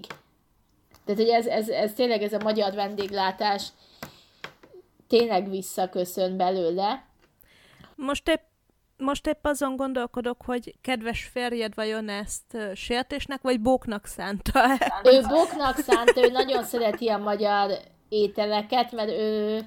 Tehát, hogy ez, ez, ez tényleg ez a magyar vendéglátás tényleg visszaköszön belőle. Most épp most épp azon gondolkodok, hogy kedves férjed vajon ezt sértésnek, vagy bóknak szánta Ő bóknak szánta, ő nagyon szereti a magyar ételeket, mert ő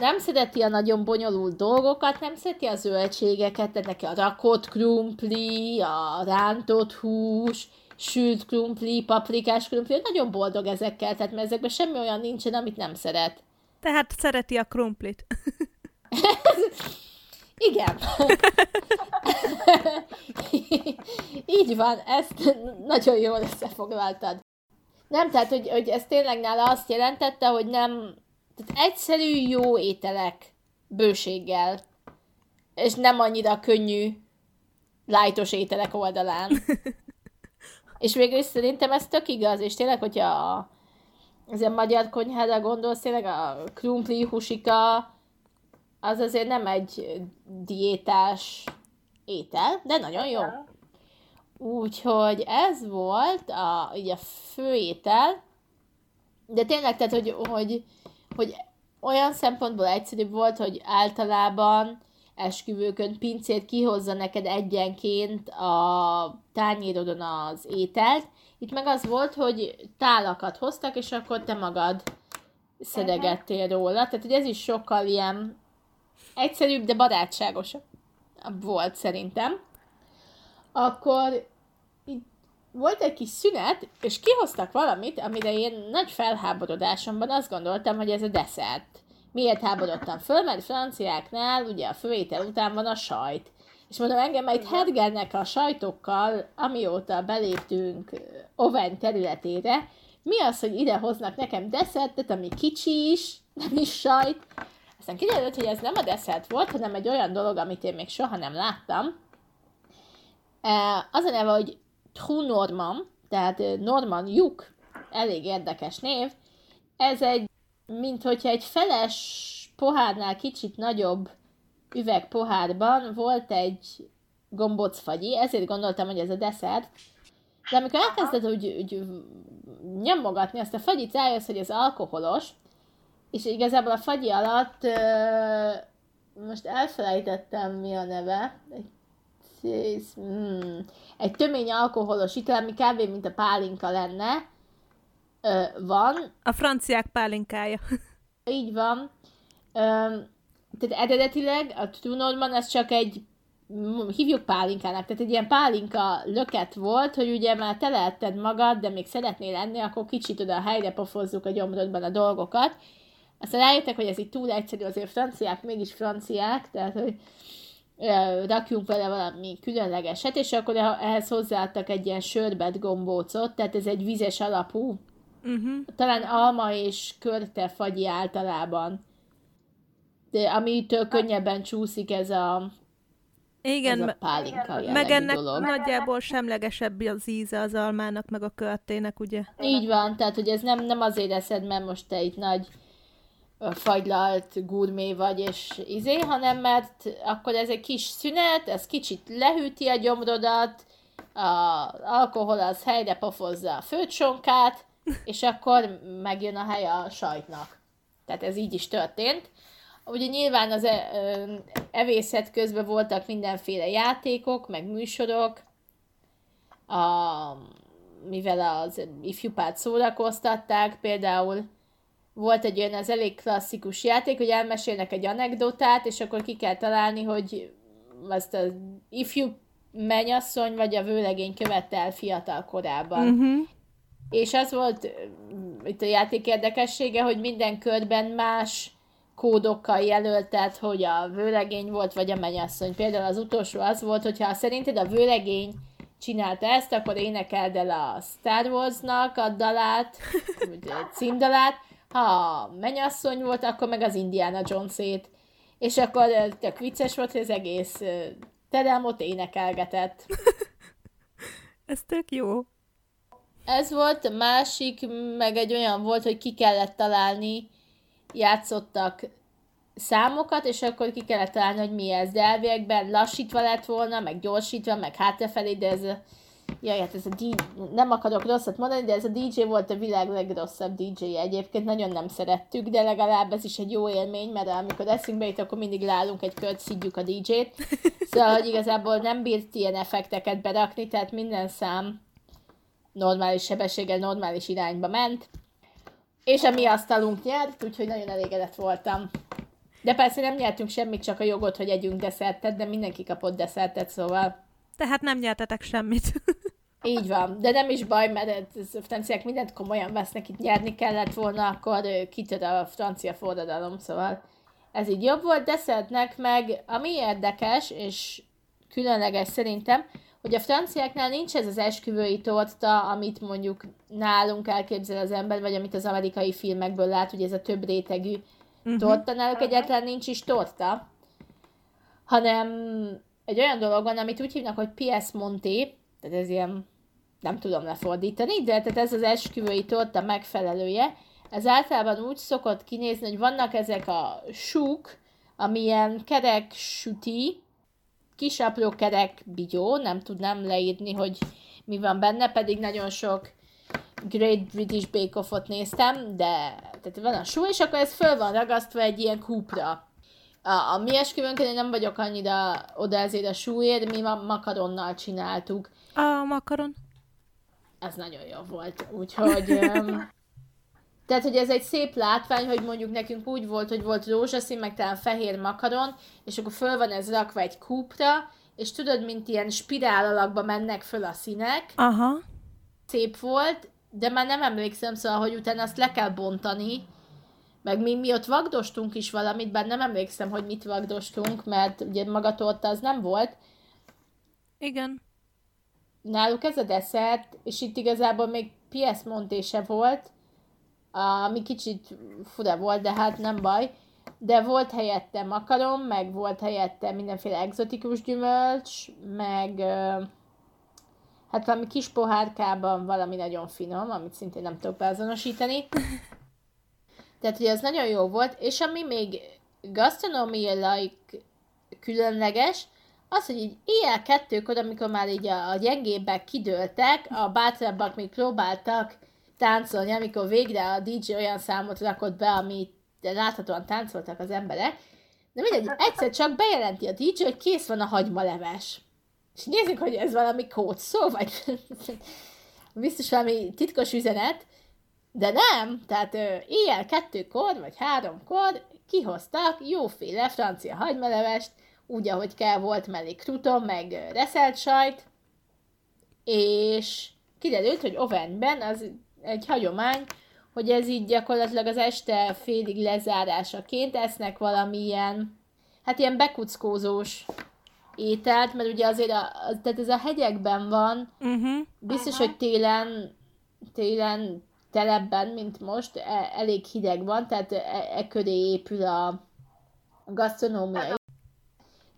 nem szereti a nagyon bonyolult dolgokat, nem szereti a zöldségeket, tehát neki a rakott krumpli, a rántott hús, sült krumpli, paprikás krumpli, nagyon boldog ezekkel, tehát mert ezekben semmi olyan nincsen, amit nem szeret. Tehát szereti a krumplit. <laughs> Igen. <laughs> Így van, ezt nagyon jól összefoglaltad. Nem, tehát, hogy, hogy ez tényleg nála azt jelentette, hogy nem, tehát egyszerű, jó ételek bőséggel, és nem annyira könnyű, lájtos ételek oldalán. <laughs> És végül is szerintem ez tök igaz, és tényleg, hogyha a, az a magyar konyhára gondolsz, tényleg a krumpli, husika, az azért nem egy diétás étel, de nagyon jó. Úgyhogy ez volt a, így a főétel, de tényleg, tehát, hogy, hogy, hogy olyan szempontból egyszerűbb volt, hogy általában esküvőkön pincét kihozza neked egyenként a tányérodon az ételt. Itt meg az volt, hogy tálakat hoztak, és akkor te magad szedegettél róla. Tehát, hogy ez is sokkal ilyen egyszerűbb, de barátságos volt szerintem. Akkor itt volt egy kis szünet, és kihoztak valamit, amire én nagy felháborodásomban azt gondoltam, hogy ez a desszert. Miért háborodtam föl? Mert franciáknál ugye a főétel után van a sajt. És mondom, engem itt hergelnek a sajtokkal, amióta beléptünk Oven területére. Mi az, hogy ide hoznak nekem desszertet, ami kicsi is, nem is sajt. Aztán kiderült, hogy ez nem a desszert volt, hanem egy olyan dolog, amit én még soha nem láttam. Az a neve, hogy True Norman, tehát Norman Juk, elég érdekes név. Ez egy, mint hogyha egy feles pohárnál kicsit nagyobb üveg pohárban volt egy gombócfagyi, ezért gondoltam, hogy ez a desszert. De amikor elkezded úgy, úgy nyomogatni azt a fagyit, rájössz, hogy ez alkoholos, és igazából a fagyi alatt most elfelejtettem mi a neve, egy, mm, egy tömény alkoholos ital, ami kb. mint a pálinka lenne, van. A franciák pálinkája. <laughs> Így van. tehát eredetileg a True ez csak egy hívjuk pálinkának, tehát egy ilyen pálinka löket volt, hogy ugye már te lehetted magad, de még szeretnél lenni, akkor kicsit oda helyre pofozzuk a gyomrodban a dolgokat. Aztán rájöttek, hogy ez így túl egyszerű, azért franciák mégis franciák, tehát hogy rakjunk vele valami különlegeset, és akkor ehhez hozzáadtak egy ilyen sörbet gombócot, tehát ez egy vizes alapú, uh-huh. talán alma és körte fagyi általában, de amitől könnyebben csúszik ez a igen, ez a pálinka meg ennek dolog. nagyjából semlegesebb az íze az almának, meg a körtének, ugye? Így van, tehát hogy ez nem, nem azért eszed, mert most te itt nagy fagylalt gurmé vagy, és izé, hanem mert akkor ez egy kis szünet, ez kicsit lehűti a gyomrodat, az alkohol az helyre pofozza a főcsonkát, és akkor megjön a hely a sajtnak. Tehát ez így is történt. Ugye nyilván az evészet közben voltak mindenféle játékok, meg műsorok, a, mivel az ifjúpát szórakoztatták, például volt egy olyan, az elég klasszikus játék, hogy elmesélnek egy anekdotát, és akkor ki kell találni, hogy azt az ifjú menyasszony vagy a vőlegény követte el fiatal korában. Uh-huh. És az volt itt a játék érdekessége, hogy minden körben más kódokkal jelöltet, hogy a vőlegény volt, vagy a menyasszony. Például az utolsó az volt, hogyha szerinted a vőlegény csinálta ezt, akkor énekeld el a Star Wars-nak a dalát, <laughs> vagy a menyasszony volt, akkor meg az Indiana Jones-ét. És akkor tök vicces volt, hogy az egész terem ott énekelgetett. <laughs> Ez tök jó. Ez volt, a másik meg egy olyan volt, hogy ki kellett találni, játszottak számokat, és akkor ki kellett találni, hogy mi ez. De elviekben lassítva lett volna, meg gyorsítva, meg hátrafelé, de ez Jaj, hát ez a DJ, nem akarok rosszat mondani, de ez a DJ volt a világ legrosszabb DJ egyébként, nagyon nem szerettük, de legalább ez is egy jó élmény, mert amikor eszünkbe jut, akkor mindig leállunk egy kört, szidjuk a DJ-t. Szóval, hogy igazából nem bírt ilyen effekteket berakni, tehát minden szám normális sebességgel, normális irányba ment. És a mi asztalunk nyert, úgyhogy nagyon elégedett voltam. De persze nem nyertünk semmit, csak a jogot, hogy együnk desszertet, de mindenki kapott desszertet, szóval tehát nem nyertetek semmit. <laughs> Így van, de nem is baj, mert a franciák mindent komolyan vesznek, itt nyerni kellett volna, akkor kitör a francia forradalom, szóval ez így jobb volt, de szeretnek meg, ami érdekes, és különleges szerintem, hogy a franciáknál nincs ez az esküvői torta, amit mondjuk nálunk elképzel az ember, vagy amit az amerikai filmekből lát, hogy ez a több rétegű uh-huh. torta, náluk egyáltalán nincs is torta, hanem egy olyan dolog van, amit úgy hívnak, hogy PS Monté, tehát ez ilyen, nem tudom lefordítani, de tehát ez az esküvői torta megfelelője. Ez általában úgy szokott kinézni, hogy vannak ezek a súk, amilyen kerek süti, kis apró kerek bigyó, nem tudnám leírni, hogy mi van benne, pedig nagyon sok Great British Bake Off-ot néztem, de tehát van a sú, és akkor ez föl van ragasztva egy ilyen kúpra a, a mi esküvőnkön én nem vagyok annyira oda ezért a súlyért, mi ma makaronnal csináltuk. A makaron? Ez nagyon jó volt, úgyhogy... <laughs> um, tehát, hogy ez egy szép látvány, hogy mondjuk nekünk úgy volt, hogy volt rózsaszín, meg talán fehér makaron, és akkor föl van ez rakva egy kúpra, és tudod, mint ilyen spirál alakba mennek föl a színek. Aha. Szép volt, de már nem emlékszem, szóval, hogy utána azt le kell bontani, meg mi, mi ott vagdostunk is valamit, bár nem emlékszem, hogy mit vagdostunk, mert ugye maga torta az nem volt. Igen. Náluk ez a desszert, és itt igazából még PS Montése volt, ami kicsit fura volt, de hát nem baj. De volt helyette makaron, meg volt helyette mindenféle egzotikus gyümölcs, meg hát valami kis pohárkában valami nagyon finom, amit szintén nem tudok beazonosítani. <laughs> Tehát, hogy az nagyon jó volt, és ami még like különleges, az, hogy így ilyen kettőkor, amikor már így a, a gyengébbek kidőltek, a bátrabbak még próbáltak táncolni, amikor végre a DJ olyan számot rakott be, amit láthatóan táncoltak az emberek, de mindegy, egyszer csak bejelenti a DJ, hogy kész van a hagymaleves. És nézzük, hogy ez valami kódszó, vagy <laughs> biztos valami titkos üzenet, de nem, tehát éjjel kettőkor, vagy háromkor kihoztak jóféle francia hagymalevest, úgy, ahogy kell, volt mellé kruton, meg reszelt sajt, és kiderült, hogy ovenben az egy hagyomány, hogy ez így gyakorlatilag az este félig lezárásaként esznek valamilyen, hát ilyen bekuckózós ételt, mert ugye azért a, tehát ez a hegyekben van, uh-huh. biztos, uh-huh. hogy télen, télen telebben, mint most, e, elég hideg van, tehát e, e köré épül a gasztronómia.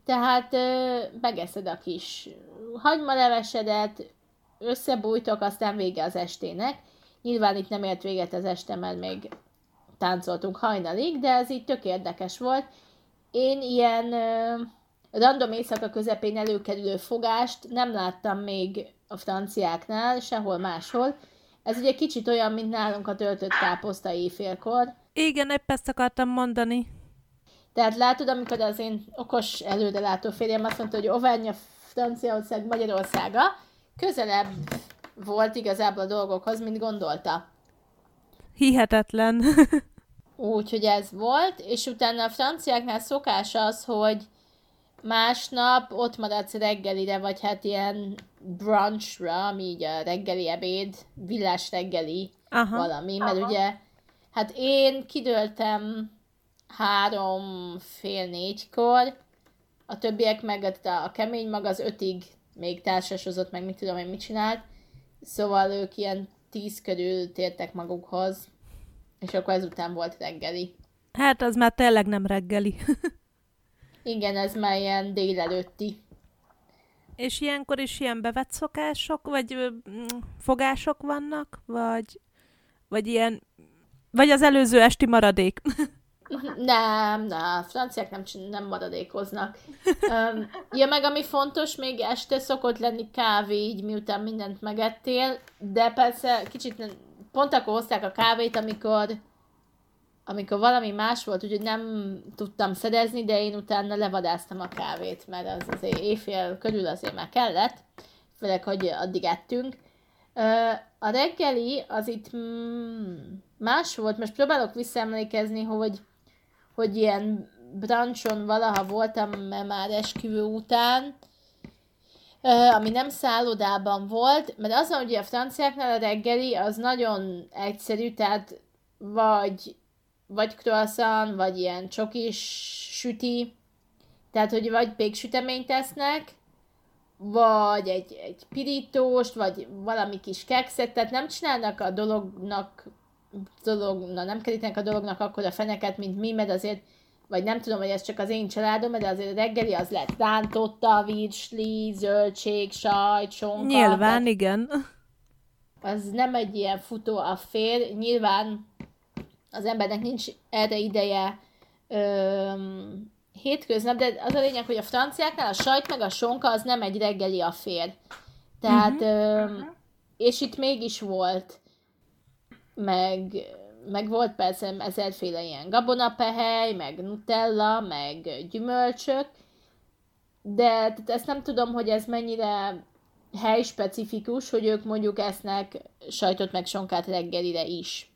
Tehát e, megeszed a kis hagymalevesedet, összebújtok, aztán vége az estének. Nyilván itt nem ért véget az este, mert még táncoltunk hajnalig, de ez így tök érdekes volt. Én ilyen e, random éjszaka közepén előkerülő fogást nem láttam még a franciáknál, sehol máshol. Ez ugye kicsit olyan, mint nálunk a töltött káposzta éjfélkor. Igen, épp ezt akartam mondani. Tehát látod, amikor az én okos előrelátó férjem azt mondta, hogy Auvergne Franciaország Magyarországa közelebb volt igazából a dolgokhoz, mint gondolta. Hihetetlen. <laughs> Úgyhogy ez volt, és utána a franciáknál szokás az, hogy másnap ott maradsz reggelire, vagy hát ilyen brunchra, ami így a reggeli ebéd, villás reggeli aha, valami, mert aha. ugye, hát én kidőltem három, fél négykor, a többiek meg a, a kemény mag az ötig még társasozott, meg mit tudom én mit csinált, szóval ők ilyen tíz körül tértek magukhoz, és akkor ezután volt reggeli. Hát az már tényleg nem reggeli. <laughs> Igen, ez már ilyen délelőtti. És ilyenkor is ilyen bevett szokások, vagy fogások vannak, vagy, vagy ilyen, vagy az előző esti maradék? <laughs> Nem, nem, franciák nem, nem maradékoznak. Um, ja, meg ami fontos, még este szokott lenni kávé, így miután mindent megettél, de persze kicsit pont akkor hozták a kávét, amikor amikor valami más volt, úgyhogy nem tudtam szerezni, de én utána levadáztam a kávét, mert az azért éjfél körül azért már kellett, főleg, hogy addig ettünk. A reggeli az itt mm, más volt, most próbálok visszaemlékezni, hogy, hogy ilyen branchon valaha voltam már esküvő után, ami nem szállodában volt, mert az, hogy a franciáknál a reggeli az nagyon egyszerű, tehát vagy vagy croissant, vagy ilyen csokis süti, tehát, hogy vagy péksüteményt tesznek, vagy egy, egy pirítóst, vagy valami kis kekszet, tehát nem csinálnak a dolognak, dolog, na, nem kerítenek a dolognak akkor a feneket, mint mi, mert azért, vagy nem tudom, hogy ez csak az én családom, de azért reggeli az lett rántotta, virsli, zöldség, sajt, sonka. Nyilván, tehát igen. Az nem egy ilyen futó a fér, nyilván az embernek nincs erre ideje öm, hétköznap, de az a lényeg, hogy a franciáknál a sajt meg a sonka az nem egy reggeli affér. Tehát, uh-huh. öm, és itt mégis volt, meg, meg volt persze ezerféle ilyen gabonapehely, meg nutella, meg gyümölcsök, de ezt nem tudom, hogy ez mennyire helyspecifikus, hogy ők mondjuk esznek sajtot meg sonkát reggelire is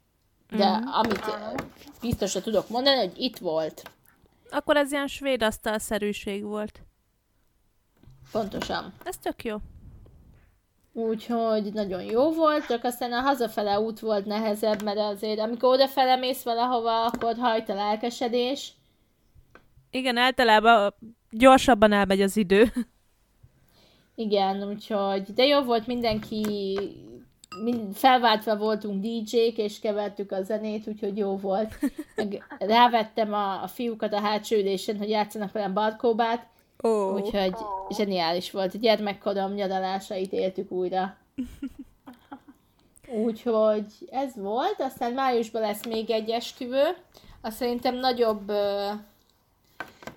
de mm. amit biztosra tudok mondani, hogy itt volt. Akkor ez ilyen svéd asztalszerűség volt. Pontosan. Ez tök jó. Úgyhogy nagyon jó volt, csak aztán a hazafele út volt nehezebb, mert azért amikor odafele mész valahova, akkor hajt a lelkesedés. Igen, általában gyorsabban elmegy az idő. Igen, úgyhogy de jó volt mindenki mind, felváltva voltunk DJ-k, és kevertük a zenét, úgyhogy jó volt. Meg rávettem a, a fiúkat a hátsó ülésen, hogy játszanak velem barkóbát, Oh. Úgyhogy zseniális volt. Gyermekkorom nyaralásait éltük újra. <laughs> Úgyhogy ez volt, aztán májusban lesz még egy esküvő. Azt szerintem nagyobb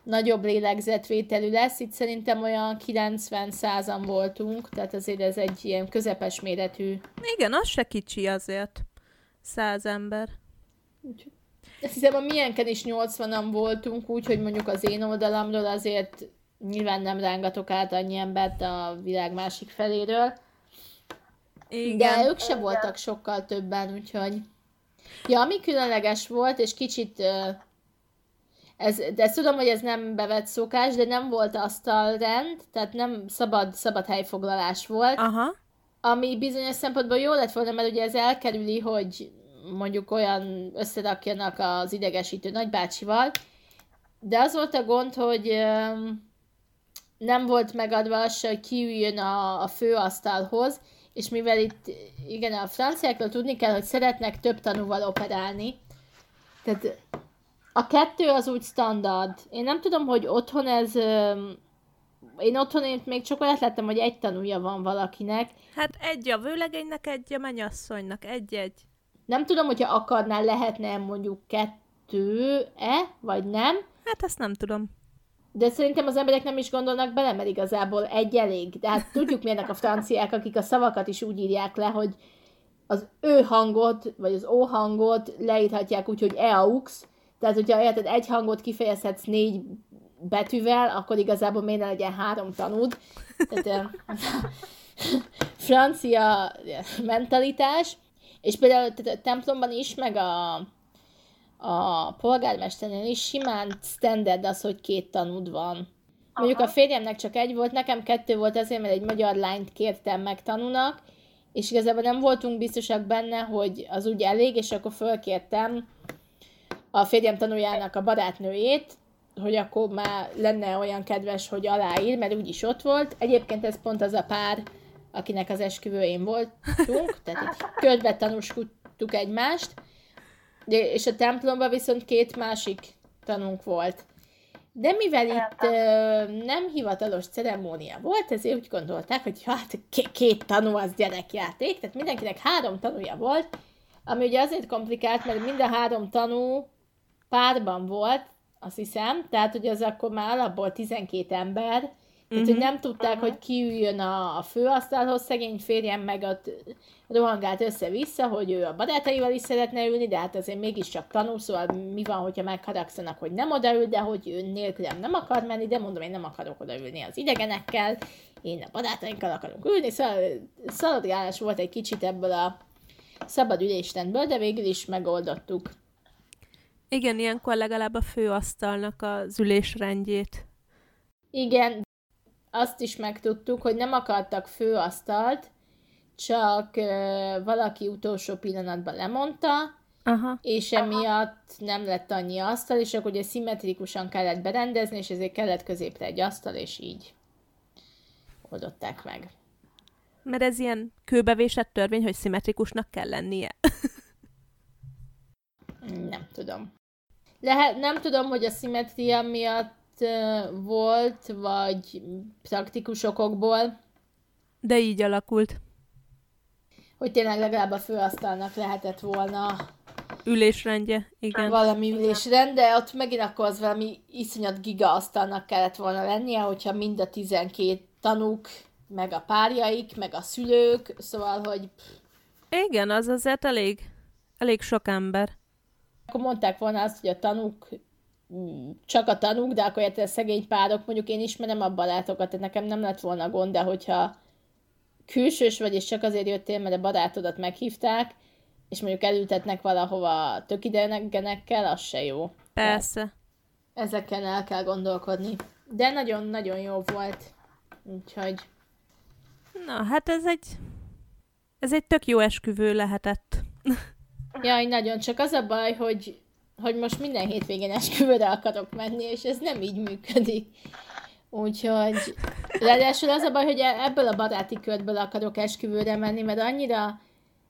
nagyobb lélegzetvételű lesz. Itt szerintem olyan 90 százan voltunk, tehát azért ez egy ilyen közepes méretű. Igen, az se kicsi azért. Száz ember. Úgyhogy. Azt hiszem, a milyenken is 80-an voltunk, úgyhogy mondjuk az én oldalamról azért nyilván nem rángatok át annyi embert a világ másik feléről. Igen. De ők se voltak sokkal többen, úgyhogy... Ja, ami különleges volt, és kicsit ez, de ezt tudom, hogy ez nem bevett szokás, de nem volt asztalrend, tehát nem szabad, szabad helyfoglalás volt. Aha. Ami bizonyos szempontból jó lett volna, mert ugye ez elkerüli, hogy mondjuk olyan összerakjanak az idegesítő nagybácsival, de az volt a gond, hogy nem volt megadva az se, hogy kiüljön a, a főasztalhoz, és mivel itt, igen, a franciákról tudni kell, hogy szeretnek több tanúval operálni, tehát a kettő az úgy standard. Én nem tudom, hogy otthon ez... Én otthon én még csak olyat lettem, hogy egy tanúja van valakinek. Hát egy a vőlegénynek, egy a mennyasszonynak, egy-egy. Nem tudom, hogyha akarnál, lehetne mondjuk kettő-e, vagy nem. Hát ezt nem tudom. De szerintem az emberek nem is gondolnak bele, mert igazából egy elég. De hát tudjuk milyenek a franciák, akik a szavakat is úgy írják le, hogy az ő hangot, vagy az ó hangot leírhatják úgy, hogy eaux, tehát, hogyha érted, egy hangot kifejezhetsz négy betűvel, akkor igazából miért ne legyen három tanúd. Tehát <laughs> francia mentalitás, és például tehát a templomban is, meg a, a polgármesternél is simán standard az, hogy két tanúd van. Mondjuk Aha. a férjemnek csak egy volt, nekem kettő volt azért, mert egy magyar lányt kértem meg tanúnak, és igazából nem voltunk biztosak benne, hogy az úgy elég, és akkor fölkértem a férjem tanuljának a barátnőjét, hogy akkor már lenne olyan kedves, hogy aláír, mert úgyis ott volt. Egyébként ez pont az a pár, akinek az esküvőjén voltunk, <laughs> tehát így körbe tanúskodtuk egymást, de, és a templomban viszont két másik tanunk volt. De mivel itt ö, nem hivatalos ceremónia volt, ezért úgy gondolták, hogy hát két tanú az gyerekjáték, tehát mindenkinek három tanúja volt, ami ugye azért komplikált, mert mind a három tanú párban volt, azt hiszem, tehát hogy az akkor már alapból 12 ember, uh-huh. tehát hogy mhm. nem tudták, uh-huh. hogy kiüljön a, a főasztalhoz, szegény férjem meg ott rohangált össze-vissza, hogy ő a barátaival is szeretne ülni, de hát azért mégiscsak tanul, szóval mi van, hogyha megharagszanak, hogy nem odaül, de hogy ő nélkülem nem akar menni, de mondom, én nem akarok odaülni az idegenekkel, én a barátainkkal akarunk ülni, szóval szaladgálás volt egy kicsit ebből a szabad üléstendből, de végül is megoldottuk. Igen, ilyenkor legalább a főasztalnak az ülésrendjét. Igen, azt is megtudtuk, hogy nem akartak főasztalt, csak uh, valaki utolsó pillanatban lemondta, Aha. és emiatt nem lett annyi asztal, és akkor ugye szimmetrikusan kellett berendezni, és ezért kellett középre egy asztal, és így oldották meg. Mert ez ilyen kőbevésett törvény, hogy szimmetrikusnak kell lennie. <laughs> nem tudom. Lehet, nem tudom, hogy a szimetria miatt volt, vagy praktikus okokból. De így alakult. Hogy tényleg legalább a főasztalnak lehetett volna ülésrendje, igen. Valami ülésrend, de ott megint akkor az valami iszonyat giga asztalnak kellett volna lennie, hogyha mind a 12 tanúk, meg a párjaik, meg a szülők, szóval, hogy... Igen, az azért elég, elég sok ember akkor mondták volna azt, hogy a tanúk mm, csak a tanúk, de akkor a szegény párok, mondjuk én ismerem a barátokat, tehát nekem nem lett volna gond, de hogyha külsős vagy, és csak azért jöttél, mert a barátodat meghívták, és mondjuk elültetnek valahova tök idegenekkel, az se jó. Persze. Ezeken el kell gondolkodni. De nagyon-nagyon jó volt. Úgyhogy... Na, hát ez egy... Ez egy tök jó esküvő lehetett. <laughs> Jaj, nagyon, csak az a baj, hogy, hogy most minden hétvégén esküvőre akarok menni, és ez nem így működik. Úgyhogy, ráadásul az a baj, hogy ebből a baráti körből akarok esküvőre menni, mert annyira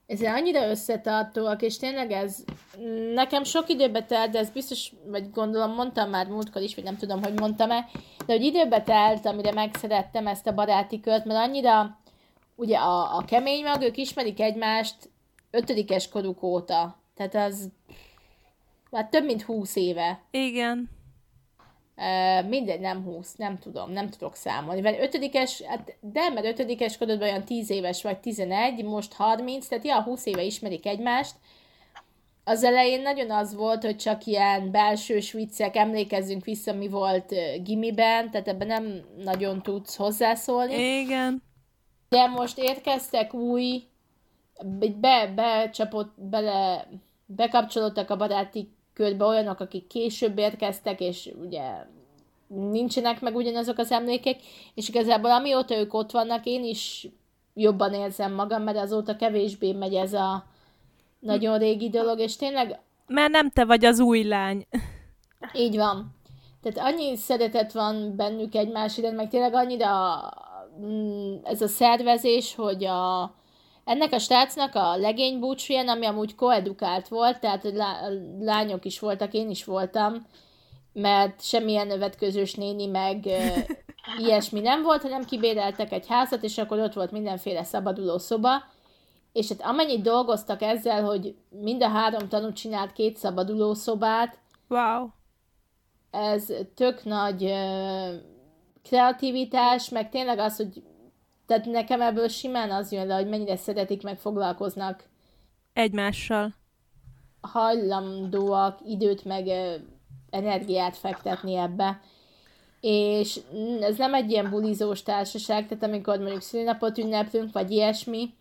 ezzel annyira összetartóak, és tényleg ez nekem sok időbe telt, de ez biztos, vagy gondolom mondtam már múltkor is, vagy nem tudom, hogy mondtam-e, de hogy időbe telt, amire megszerettem ezt a baráti kört, mert annyira, ugye a, a kemény mag, ismerik egymást ötödikes koruk óta, tehát az már több mint húsz éve. Igen. Uh, mindegy, nem 20, nem tudom, nem tudok számolni. Mert ötödikes, hát de, mert ötödikes korodban olyan 10 éves vagy 11, most 30, tehát ja, 20 éve ismerik egymást. Az elején nagyon az volt, hogy csak ilyen belsős viccek, emlékezzünk vissza, mi volt gimiben, tehát ebben nem nagyon tudsz hozzászólni. Igen. De most érkeztek új, be, becsapott, bele, bekapcsolódtak a baráti körbe olyanok, akik később érkeztek, és ugye nincsenek meg ugyanazok az emlékek, és igazából amióta ők ott vannak, én is jobban érzem magam, mert azóta kevésbé megy ez a nagyon régi dolog, és tényleg... Mert nem te vagy az új lány. Így van. Tehát annyi szeretet van bennük egymás iránt, meg tényleg annyira mm, ez a szervezés, hogy a, ennek a stácnak a legény búcsúján, ami amúgy koedukált volt, tehát lá- lányok is voltak, én is voltam, mert semmilyen övetközős néni meg <laughs> ilyesmi nem volt, hanem kibéreltek egy házat, és akkor ott volt mindenféle szabaduló szoba, és hát amennyit dolgoztak ezzel, hogy mind a három tanú csinált két szabaduló szobát, wow. ez tök nagy kreativitás, meg tényleg az, hogy tehát nekem ebből simán az jön le, hogy mennyire szeretik, meg foglalkoznak egymással. Hajlandóak időt, meg energiát fektetni ebbe. És ez nem egy ilyen bulizós társaság, tehát amikor mondjuk szülinapot ünneplünk, vagy ilyesmi,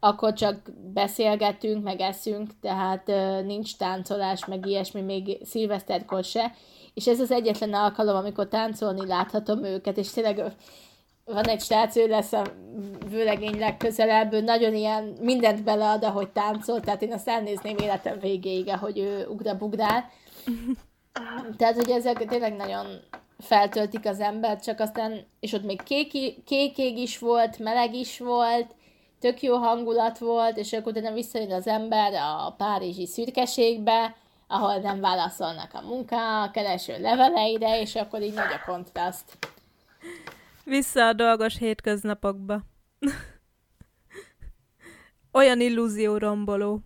akkor csak beszélgetünk, meg eszünk, tehát nincs táncolás, meg ilyesmi, még szilveszterkor se. És ez az egyetlen alkalom, amikor táncolni láthatom őket, és tényleg van egy srác, ő lesz a vőlegény legközelebb, ő nagyon ilyen mindent belead, ahogy táncol, tehát én azt elnézném életem végéig, ahogy ő ugra-bugrál. <laughs> Tehát, hogy ezek tényleg nagyon feltöltik az embert, csak aztán, és ott még kék, kékég is volt, meleg is volt, tök jó hangulat volt, és akkor utána visszajön az ember a párizsi szürkeségbe, ahol nem válaszolnak a munka, a kereső leveleire, és akkor így nagy a kontraszt. Vissza a dolgos hétköznapokba. <laughs> Olyan illúzió romboló.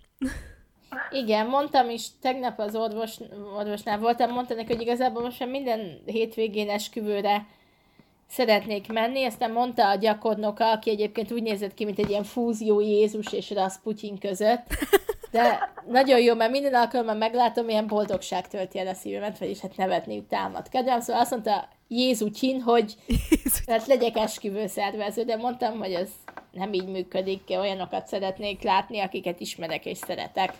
Igen, mondtam is, tegnap az orvos, orvosnál voltam, mondta neki, hogy igazából most már minden hétvégén esküvőre szeretnék menni, aztán mondta a gyakornoka, aki egyébként úgy nézett ki, mint egy ilyen fúzió Jézus és Rasputin között, de nagyon jó, mert minden alkalommal meglátom, ilyen boldogság tölti el a szívemet, vagyis hát nevetni támad kedvem, szóval azt mondta Jézucsin, hogy hát legyek esküvő szervező, de mondtam, hogy ez nem így működik, olyanokat szeretnék látni, akiket ismerek és szeretek.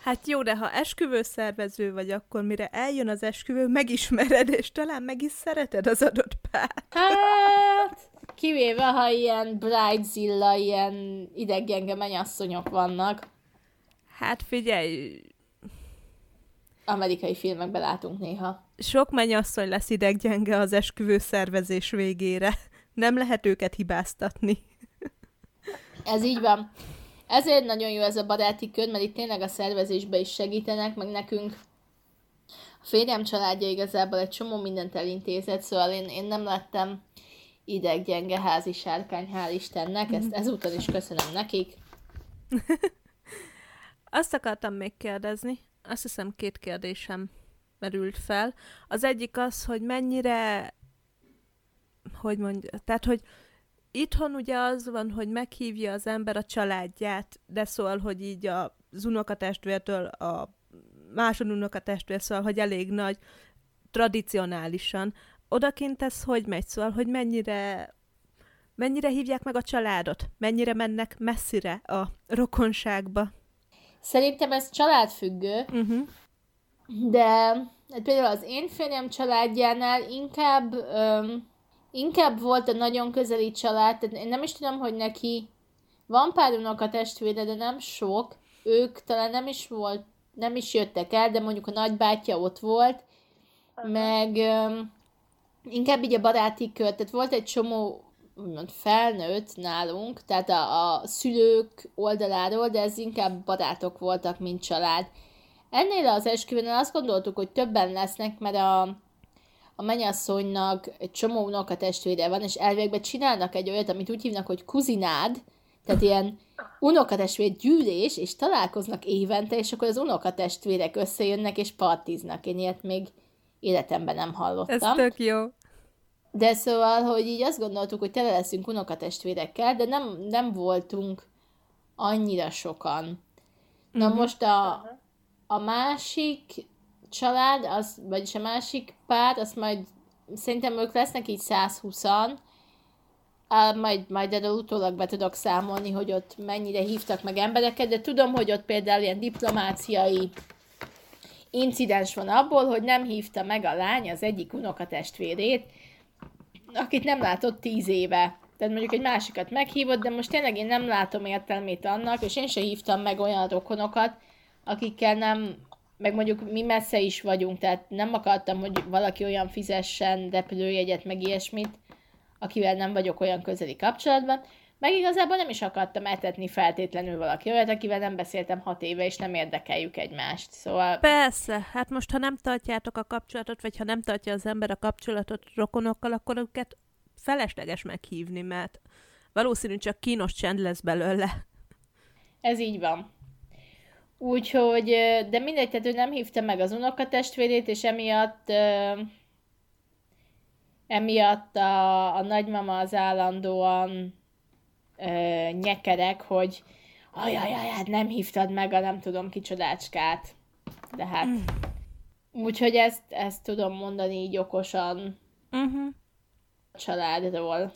Hát jó, de ha esküvő szervező vagy, akkor mire eljön az esküvő, megismered, és talán meg is szereted az adott párt. Hát, kivéve, ha ilyen bridezilla, ilyen ideggenge mennyasszonyok vannak. Hát figyelj, amerikai filmekben látunk néha. Sok mennyasszony lesz ideggyenge az esküvő szervezés végére. Nem lehet őket hibáztatni. Ez így van. Ezért nagyon jó ez a baráti kör, mert itt tényleg a szervezésbe is segítenek, meg nekünk a férjem családja igazából egy csomó mindent elintézett, szóval én, én nem lettem ideggyenge házi sárkány, hál' Istennek, ezt ezúton is köszönöm nekik. <laughs> Azt akartam még kérdezni, azt hiszem két kérdésem merült fel. Az egyik az, hogy mennyire, hogy mondja, tehát, hogy itthon ugye az van, hogy meghívja az ember a családját, de szól, hogy így az unokatestvértől a másod unokatestvér szól, hogy elég nagy, tradicionálisan. Odakint ez hogy megy? Szóval, hogy mennyire mennyire hívják meg a családot? Mennyire mennek messzire a rokonságba? Szerintem ez családfüggő, uh-huh. de hát például az én férjem családjánál inkább, öm, inkább volt a nagyon közeli család, tehát én nem is tudom, hogy neki van pár unoka testvére, de nem sok, ők talán nem is volt, nem is jöttek el, de mondjuk a nagybátyja ott volt, uh-huh. meg öm, inkább így a baráti kör, tehát volt egy csomó úgymond felnőtt nálunk, tehát a, a szülők oldaláról, de ez inkább barátok voltak, mint család. Ennél az esküvőnél azt gondoltuk, hogy többen lesznek, mert a, a mennyasszonynak egy csomó unokatestvére van, és elvégben csinálnak egy olyat, amit úgy hívnak, hogy kuzinád, tehát ilyen unokatestvér gyűlés, és találkoznak évente, és akkor az unokatestvérek összejönnek, és partiznak. Én ilyet még életemben nem hallottam. Ez tök jó. De szóval, hogy így azt gondoltuk, hogy tele leszünk unokatestvérekkel, de nem, nem voltunk annyira sokan. Na mm-hmm. most a, a másik család, az, vagyis a másik pár, azt majd szerintem ők lesznek így 120-an, majd, majd erről utólag be tudok számolni, hogy ott mennyire hívtak meg embereket, de tudom, hogy ott például ilyen diplomáciai incidens van abból, hogy nem hívta meg a lány az egyik unokatestvérét, akit nem látott tíz éve. Tehát mondjuk egy másikat meghívott, de most tényleg én nem látom értelmét annak, és én se hívtam meg olyan rokonokat, akikkel nem, meg mondjuk mi messze is vagyunk, tehát nem akartam, hogy valaki olyan fizessen repülőjegyet, meg ilyesmit, akivel nem vagyok olyan közeli kapcsolatban, meg igazából nem is akartam etetni feltétlenül valaki olyat, akivel nem beszéltem hat éve, és nem érdekeljük egymást. Szóval... Persze, hát most ha nem tartjátok a kapcsolatot, vagy ha nem tartja az ember a kapcsolatot rokonokkal, akkor őket felesleges meghívni, mert valószínű csak kínos csend lesz belőle. Ez így van. Úgyhogy, de mindegy, tehát ő nem hívta meg az unokatestvérét, és emiatt emiatt a, a nagymama az állandóan ö, nyekerek, hogy ajajaj, hát nem hívtad meg a nem tudom kicsodácskát. De hát... Mm. Úgyhogy ezt, ezt tudom mondani így okosan uh-huh. a családról.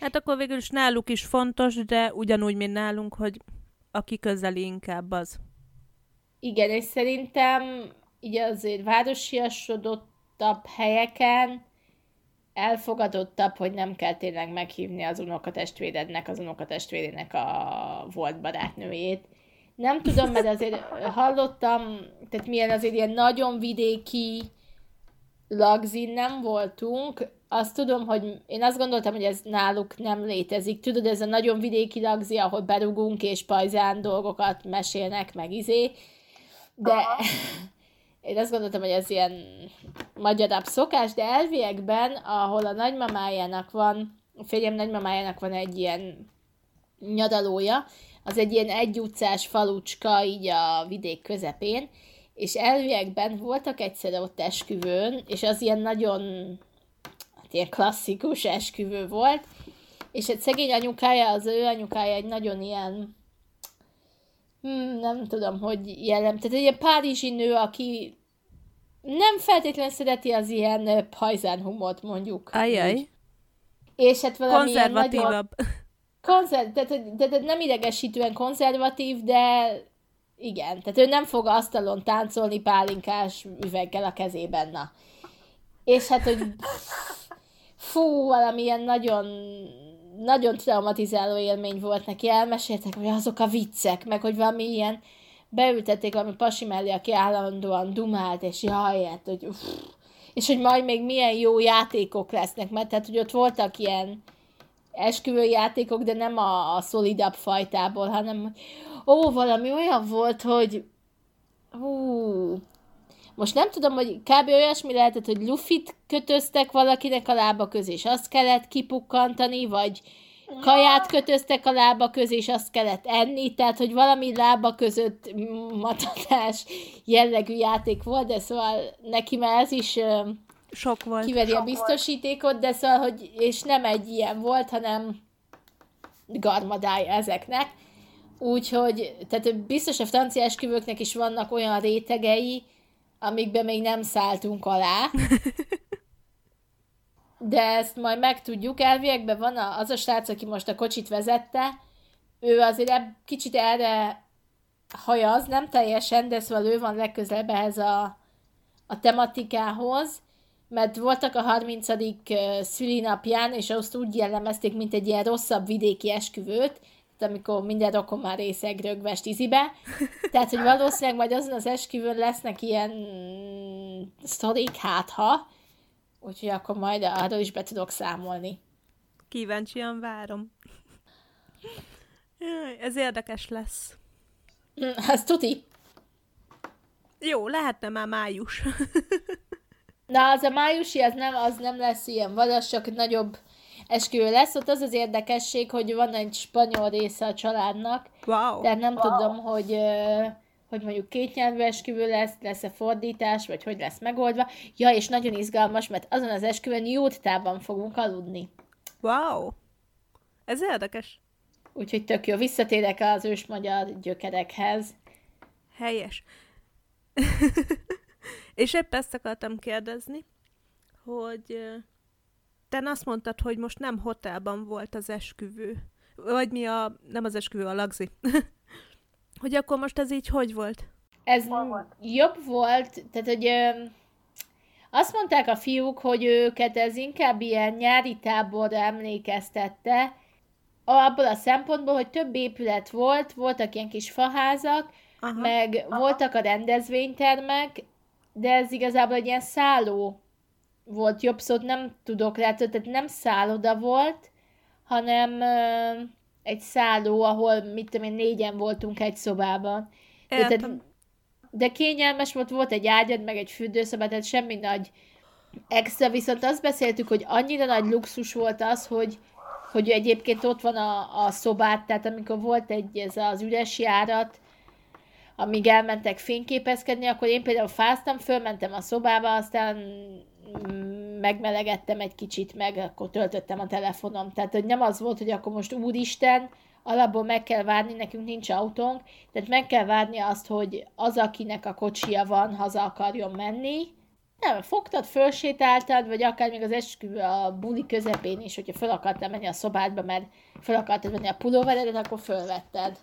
Hát akkor végül is náluk is fontos, de ugyanúgy, mint nálunk, hogy aki közeli inkább az. Igen, és szerintem így azért városiasodottabb helyeken elfogadottabb, hogy nem kell tényleg meghívni az unokatestvérednek, az unokatestvérének a volt barátnőjét. Nem tudom, mert azért hallottam, tehát milyen azért ilyen nagyon vidéki lagzin nem voltunk, azt tudom, hogy én azt gondoltam, hogy ez náluk nem létezik. Tudod, ez a nagyon vidéki lagzi, ahol berugunk és pajzán dolgokat mesélnek, meg izé. De <laughs> én azt gondoltam, hogy ez ilyen magyarabb szokás, de elviekben, ahol a nagymamájának van, a férjem nagymamájának van egy ilyen nyadalója, az egy ilyen egy utcás falucska, így a vidék közepén, és elviekben voltak egyszer ott esküvőn, és az ilyen nagyon, hát ilyen klasszikus esküvő volt, és egy szegény anyukája, az ő anyukája egy nagyon ilyen, hmm, nem tudom, hogy jellem, tehát egy ilyen párizsi nő, aki nem feltétlenül szereti az ilyen pajzán mondjuk. Ajaj. És hát valami Konzervatívabb. Nagyon... Konzerv... Tehát, tehát nem idegesítően konzervatív, de igen. Tehát ő nem fog asztalon táncolni pálinkás üveggel a kezében, na. És hát, hogy fú, valamilyen nagyon nagyon traumatizáló élmény volt neki, elmeséltek, hogy azok a viccek, meg hogy valami ilyen beültették valami pasi mellé, aki állandóan dumált, és jaj, hát, hogy uff, és hogy majd még milyen jó játékok lesznek, mert tehát, hogy ott voltak ilyen esküvő játékok, de nem a, a szolidabb fajtából, hanem ó, valami olyan volt, hogy hú, most nem tudom, hogy kb. olyasmi lehetett, hogy lufit kötöztek valakinek a lába közé, és azt kellett kipukkantani, vagy kaját kötöztek a lába közé, és azt kellett enni, tehát, hogy valami lába között matatás jellegű játék volt, de szóval neki már ez is sok volt. Kiveri Sok a biztosítékot, de szóval, hogy, és nem egy ilyen volt, hanem garmadája ezeknek. Úgyhogy, tehát biztos a francia esküvőknek is vannak olyan rétegei, amikbe még nem szálltunk alá. <laughs> De ezt majd megtudjuk. Elviekben van az a srác, aki most a kocsit vezette, ő azért ebb, kicsit erre hajaz, nem teljesen, de szóval ő van legközelebb ehhez a, a tematikához, mert voltak a 30. szülinapján, és azt úgy jellemezték, mint egy ilyen rosszabb vidéki esküvőt, amikor minden rokon már részeg rögvest izibe. Tehát, hogy valószínűleg majd azon az esküvőn lesznek ilyen sztorik, hát ha, úgyhogy akkor majd arról is be tudok számolni. Kíváncsian várom. Ez érdekes lesz. Ez tuti. Jó, lehetne már május. <laughs> Na, az a májusi, az nem, az nem lesz ilyen vadas, csak nagyobb esküvő lesz. Ott az az érdekesség, hogy van egy spanyol része a családnak. Wow. Tehát nem wow. tudom, hogy hogy mondjuk két nyelvű esküvő lesz, lesz-e fordítás, vagy hogy lesz megoldva. Ja, és nagyon izgalmas, mert azon az esküvőn jótában fogunk aludni. Wow! Ez érdekes. Úgyhogy tök jó. Visszatérek az ős magyar gyökerekhez. Helyes. <laughs> és épp ezt akartam kérdezni, hogy te azt mondtad, hogy most nem hotelban volt az esküvő. Vagy mi a, nem az esküvő, a lagzi. <laughs> hogy akkor most ez így hogy volt? Ez volt? jobb volt, tehát hogy ö, azt mondták a fiúk, hogy őket ez inkább ilyen nyári táborra emlékeztette, abból a szempontból, hogy több épület volt, voltak ilyen kis faházak, Aha. meg Aha. voltak a rendezvénytermek, de ez igazából egy ilyen szálló volt jobb szót nem tudok rá, tehát nem szálloda volt, hanem ö, egy szálló, ahol mit tudom én, négyen voltunk egy szobában. De, tehát, de kényelmes volt, volt egy ágyad, meg egy fürdőszoba, tehát semmi nagy extra, viszont azt beszéltük, hogy annyira nagy luxus volt az, hogy hogy egyébként ott van a, a szobát, tehát amikor volt egy ez az üres járat, amíg elmentek fényképezkedni, akkor én például fáztam, fölmentem a szobába, aztán megmelegettem egy kicsit, meg akkor töltöttem a telefonom. Tehát, hogy nem az volt, hogy akkor most úristen, alapból meg kell várni, nekünk nincs autónk, tehát meg kell várni azt, hogy az, akinek a kocsia van, haza akarjon menni. Nem, fogtad, fölsétáltad, vagy akár még az esküvő a buli közepén is, hogyha fel akartál menni a szobádba, mert fel akartad venni a pulóveredet, akkor fölvetted.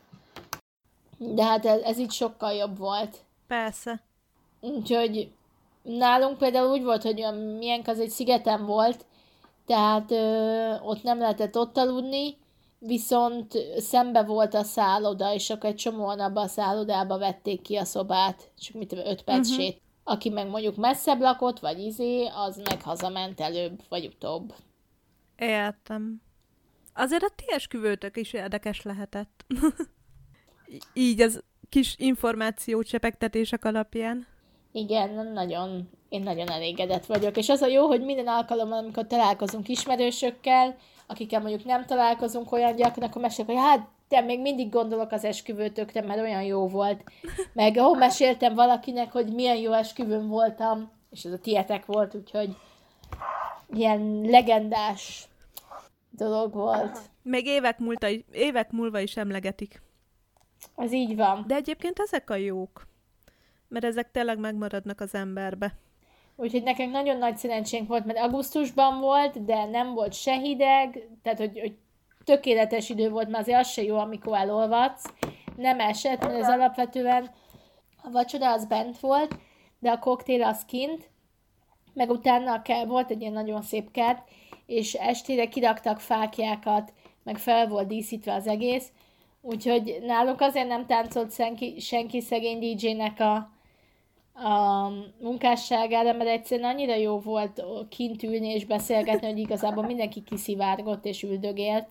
De hát ez, ez így sokkal jobb volt. Persze. Úgyhogy nálunk például úgy volt, hogy a milyen az egy szigeten volt, tehát ö, ott nem lehetett ott aludni, viszont szembe volt a szálloda, és akkor egy csomóan abba a szállodába vették ki a szobát, csak mit tudom, öt perc uh-huh. sét. Aki meg mondjuk messzebb lakott, vagy izé, az meg hazament előbb, vagy utóbb. Értem. Azért a ti esküvőtök is érdekes lehetett. <laughs> Így az kis információ csepegtetések alapján. Igen, nagyon, én nagyon elégedett vagyok. És az a jó, hogy minden alkalommal, amikor találkozunk ismerősökkel, akikkel mondjuk nem találkozunk olyan gyakran, akkor mesél, hogy hát de még mindig gondolok az esküvőtökre, mert olyan jó volt. Meg ó, meséltem valakinek, hogy milyen jó esküvőn voltam, és ez a tietek volt, úgyhogy ilyen legendás dolog volt. Még évek, múlta, évek múlva is emlegetik. Az így van. De egyébként ezek a jók mert ezek tényleg megmaradnak az emberbe. Úgyhogy nekünk nagyon nagy szerencsénk volt, mert augusztusban volt, de nem volt se hideg, tehát hogy, hogy tökéletes idő volt, mert azért az se jó, amikor elolvadsz. Nem esett, mert ez alapvetően a vacsora az bent volt, de a koktél az kint, meg utána volt egy ilyen nagyon szép kert, és estére kiraktak fákjákat, meg fel volt díszítve az egész, úgyhogy nálunk azért nem táncolt senki, senki szegény DJ-nek a, a munkásságára, mert egyszerűen annyira jó volt kint ülni és beszélgetni, hogy igazából mindenki kiszivárgott és üldögélt.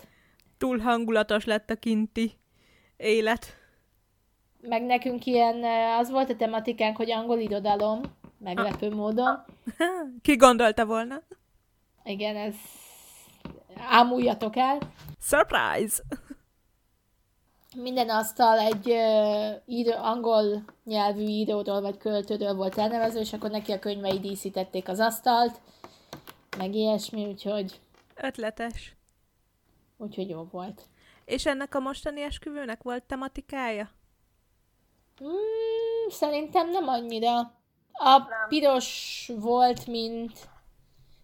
Túl hangulatos lett a kinti élet. Meg nekünk ilyen, az volt a tematikánk, hogy angol irodalom, meglepő ah. módon. <laughs> Ki gondolta volna? Igen, ez ámuljatok el. Surprise! Minden asztal egy uh, író, angol nyelvű íróról vagy költőről volt elnevező, és akkor neki a könyvei díszítették az asztalt, meg ilyesmi, úgyhogy... Ötletes. Úgyhogy jó volt. És ennek a mostani esküvőnek volt tematikája? Mm, szerintem nem annyira. A nem. piros volt, mint,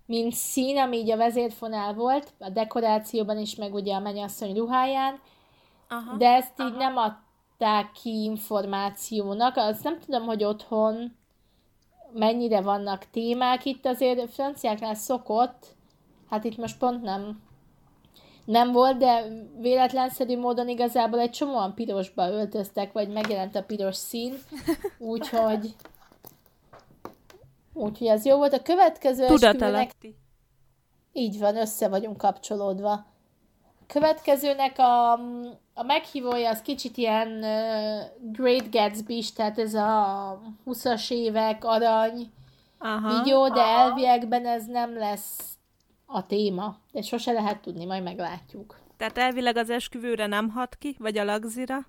mint szín, ami így a vezérfonál volt, a dekorációban is, meg ugye a mennyasszony ruháján, Aha. de ezt így Aha. nem adták ki információnak. Azt nem tudom, hogy otthon mennyire vannak témák. Itt azért franciáknál szokott, hát itt most pont nem nem volt, de véletlenszerű módon igazából egy csomóan pirosba öltöztek, vagy megjelent a piros szín, <laughs> úgyhogy úgyhogy ez jó volt. A következő esküvőnek... Így van, össze vagyunk kapcsolódva. Következőnek a, a meghívója az kicsit ilyen uh, Great gatsby tehát ez a 20-as évek arany Aha, jó, de aha. elviekben ez nem lesz a téma. De sose lehet tudni, majd meglátjuk. Tehát elvileg az esküvőre nem hat ki, vagy a lagzira,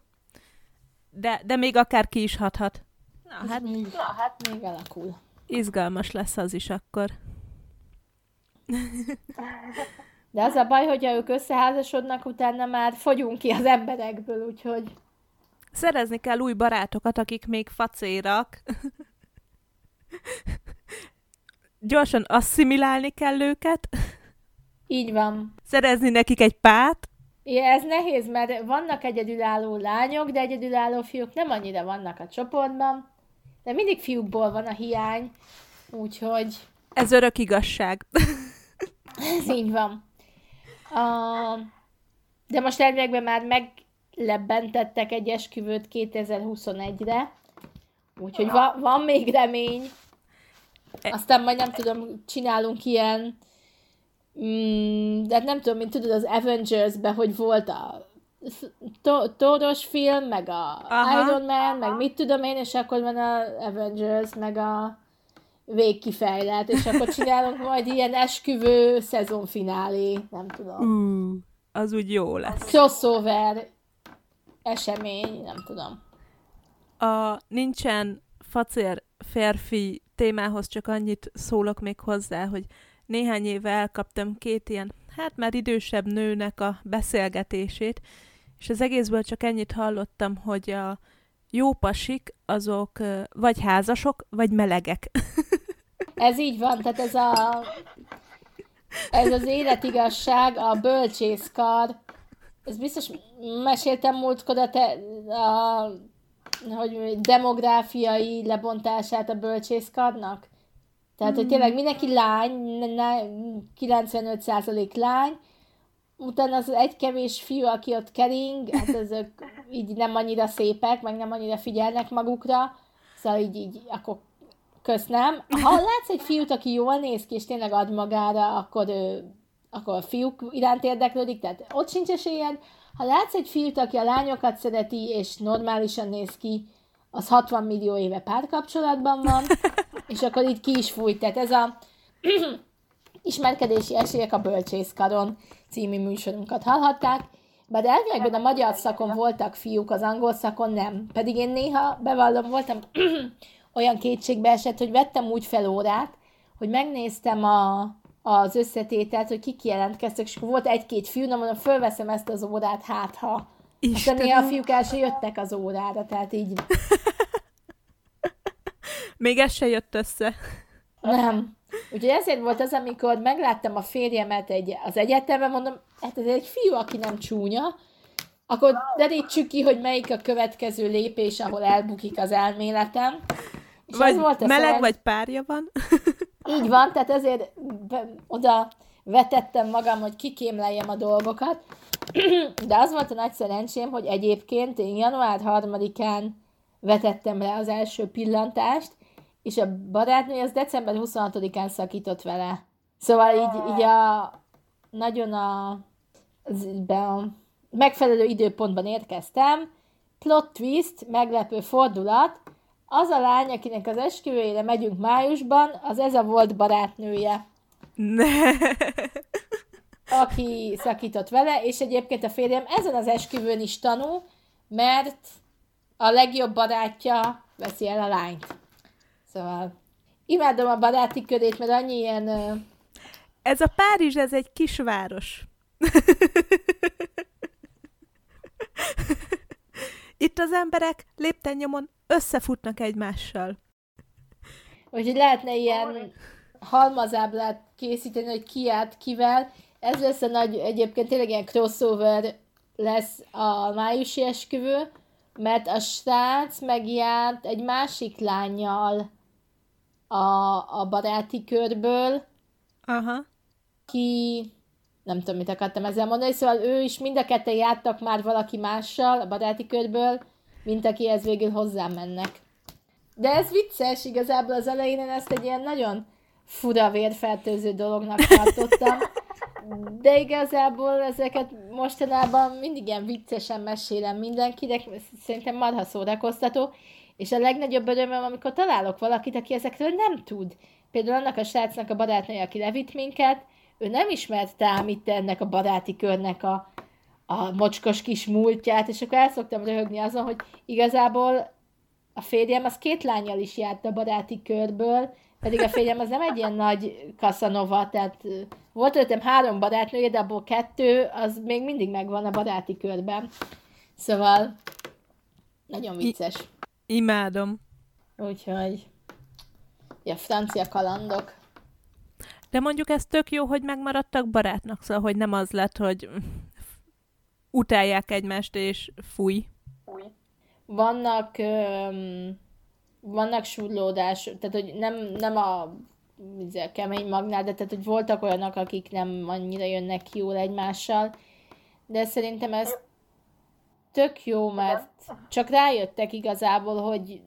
de, de még akár ki is hathat. Na, hát, még, na, hát még alakul. Izgalmas lesz az is akkor. <laughs> De az a baj, hogyha ők összeházasodnak, utána már fogyunk ki az emberekből, úgyhogy... Szerezni kell új barátokat, akik még facérak. Gyorsan asszimilálni kell őket. Így van. Szerezni nekik egy pát. Ja, ez nehéz, mert vannak egyedülálló lányok, de egyedülálló fiúk nem annyira vannak a csoportban. De mindig fiúkból van a hiány, úgyhogy... Ez örök igazság. ez így van. Uh, de most elvilegben már meglebbentettek egy esküvőt 2021-re, úgyhogy va- van még remény. E- Aztán majd nem tudom, csinálunk ilyen mm, de hát nem tudom, mint tudod az Avengers-ben, hogy volt a Toros film, meg a Aha. Iron Man, meg mit tudom én, és akkor van a Avengers, meg a végkifejlet, és akkor csinálunk majd ilyen esküvő szezonfinálé, nem tudom. Uh, az úgy jó lesz. Crossover esemény, nem tudom. A nincsen facér férfi témához csak annyit szólok még hozzá, hogy néhány éve elkaptam két ilyen, hát már idősebb nőnek a beszélgetését, és az egészből csak ennyit hallottam, hogy a jó pasik azok vagy házasok, vagy melegek. <laughs> Ez így van, tehát ez a ez az életigasság, a bölcsészkar, ez biztos meséltem múltkor a, te, a hogy demográfiai lebontását a bölcsészkarnak. Tehát, hogy tényleg mindenki lány, 95% lány, utána az egy kevés fiú, aki ott kering, hát azok így nem annyira szépek, meg nem annyira figyelnek magukra, szóval így, így akkor köszönöm. Ha látsz egy fiút, aki jól néz ki, és tényleg ad magára, akkor, ő, akkor a fiúk iránt érdeklődik, tehát ott sincs esélyed. Ha látsz egy fiút, aki a lányokat szereti, és normálisan néz ki, az 60 millió éve párkapcsolatban van, <laughs> és akkor itt ki is fújt. Tehát ez a ismerkedési esélyek a bölcsészkaron című műsorunkat hallhatták, bár elvilegben a magyar szakon voltak fiúk, az angol szakon nem. Pedig én néha, bevallom, voltam <clears throat> olyan kétségbe esett, hogy vettem úgy fel órát, hogy megnéztem a, az összetételt, hogy kik jelentkeztek, és volt egy-két fiú, na mondom, fölveszem ezt az órát, hát ha. Istenem. Aztán a fiúk el se jöttek az órára, tehát így. <laughs> Még ez se jött össze. Nem. Úgyhogy ezért volt az, amikor megláttam a férjemet egy, az egyetemen, mondom, hát ez egy fiú, aki nem csúnya, akkor derítsük ki, hogy melyik a következő lépés, ahol elbukik az elméletem. És vagy volt a meleg, szerencs... vagy párja van. <laughs> Így van, tehát ezért be, oda vetettem magam, hogy kikémleljem a dolgokat. <clears throat> De az volt a nagy szerencsém, hogy egyébként én január 3-án vetettem le az első pillantást, és a barátnő az december 26-án szakított vele. Szóval így, így a nagyon a, be a megfelelő időpontban érkeztem, plot twist, meglepő fordulat, az a lány, akinek az esküvőjére megyünk májusban, az ez a volt barátnője. Ne. Aki szakított vele, és egyébként a férjem ezen az esküvőn is tanul, mert a legjobb barátja veszi el a lányt. Szóval imádom a baráti körét, mert annyi ilyen... Ez a Párizs, ez egy kisváros. Itt az emberek lépten nyomon összefutnak egymással. Úgyhogy lehetne ilyen halmazáblát készíteni, hogy ki járt kivel. Ez lesz a nagy, egyébként tényleg ilyen crossover lesz a májusi esküvő, mert a srác megjárt egy másik lányjal a, a baráti körből, Aha. ki nem tudom, mit akartam ezzel mondani, szóval ő is mind a ketten jártak már valaki mással a baráti körből, mint akihez végül hozzám mennek. De ez vicces, igazából az elején én ezt egy ilyen nagyon fura vérfertőző dolognak tartottam, <laughs> de igazából ezeket mostanában mindig ilyen viccesen mesélem mindenkinek, szerintem marha szórakoztató, és a legnagyobb örömöm, amikor találok valakit, aki ezekről nem tud. Például annak a srácnak a barátnője, aki levitt minket, ő nem ismerte ám itt ennek a baráti körnek a, a mocskos kis múltját, és akkor el szoktam röhögni azon, hogy igazából a férjem az két lányjal is járt a baráti körből, pedig a férjem az nem egy ilyen nagy kaszanova, tehát volt előttem három barátnője, de abból kettő, az még mindig megvan a baráti körben. Szóval nagyon vicces. I- imádom. Úgyhogy ja, francia kalandok. De mondjuk ez tök jó, hogy megmaradtak barátnak, szóval, hogy nem az lett, hogy utálják egymást, és fúj. Vannak öm, vannak surlódás, tehát hogy nem, nem a izé, kemény magnál, de tehát hogy voltak olyanok, akik nem annyira jönnek jól egymással, de szerintem ez tök jó, mert csak rájöttek igazából, hogy,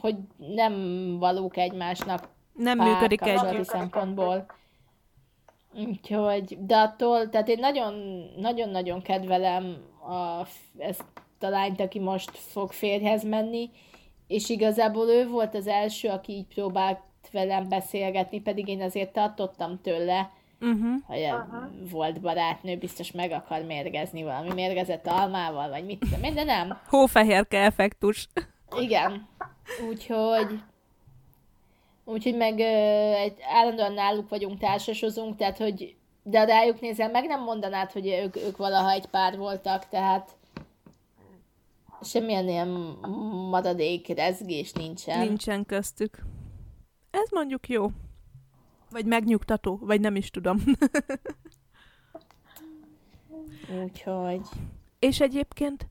hogy nem valók egymászt nem pár működik egy szempontból. Úgyhogy, de attól, tehát én nagyon, nagyon-nagyon kedvelem a, ezt a lányt, aki most fog férjhez menni, és igazából ő volt az első, aki így próbált velem beszélgetni, pedig én azért tartottam tőle, uh-huh. hogy uh-huh. volt barátnő, biztos meg akar mérgezni valami mérgezett almával, vagy mit tudom én, de nem. Hófehérke effektus. Igen. Úgyhogy úgyhogy meg uh, egy, állandóan náluk vagyunk, társasozunk, tehát hogy de rájuk nézel, meg nem mondanád, hogy ők, ők valaha egy pár voltak, tehát semmilyen ilyen madadék rezgés nincsen. Nincsen köztük. Ez mondjuk jó. Vagy megnyugtató, vagy nem is tudom. <laughs> Úgyhogy... És egyébként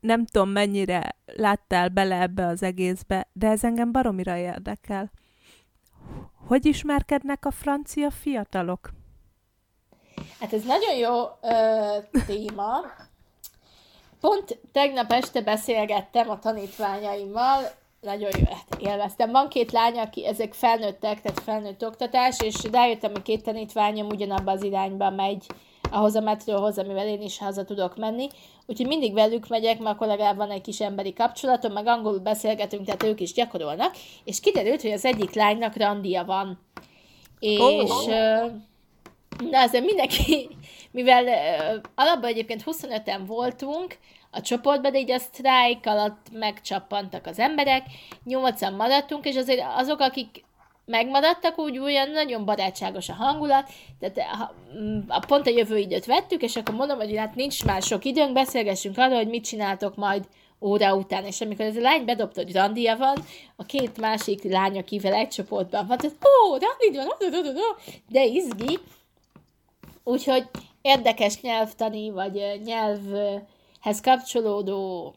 nem tudom, mennyire láttál bele ebbe az egészbe, de ez engem baromira érdekel. Hogy ismerkednek a francia fiatalok? Hát ez nagyon jó ö, téma. Pont tegnap este beszélgettem a tanítványaimmal, nagyon jó, hát élveztem. Van két lány, aki ezek felnőttek, tehát felnőtt oktatás, és rájöttem, hogy két tanítványom ugyanabba az irányba megy, ahhoz a metróhoz, amivel én is haza tudok menni. Úgyhogy mindig velük megyek, mert akkor legalább van egy kis emberi kapcsolatom, meg angolul beszélgetünk, tehát ők is gyakorolnak, és kiderült, hogy az egyik lánynak randia van. És oh. na, ezzel mindenki, mivel uh, alapban egyébként 25-en voltunk, a csoportban, de így a sztrájk alatt megcsappantak az emberek, nyolcan maradtunk, és azért azok, akik megmaradtak, úgy olyan nagyon barátságos a hangulat, tehát a, a pont a jövő időt vettük, és akkor mondom, hogy hát nincs már sok időnk, beszélgessünk arról, hogy mit csináltok majd óra után, és amikor ez a lány bedobta, hogy randia van, a két másik lány, akivel egy csoportban van, tehát ó, randi van, de izgi, úgyhogy érdekes nyelvtani, vagy nyelvhez kapcsolódó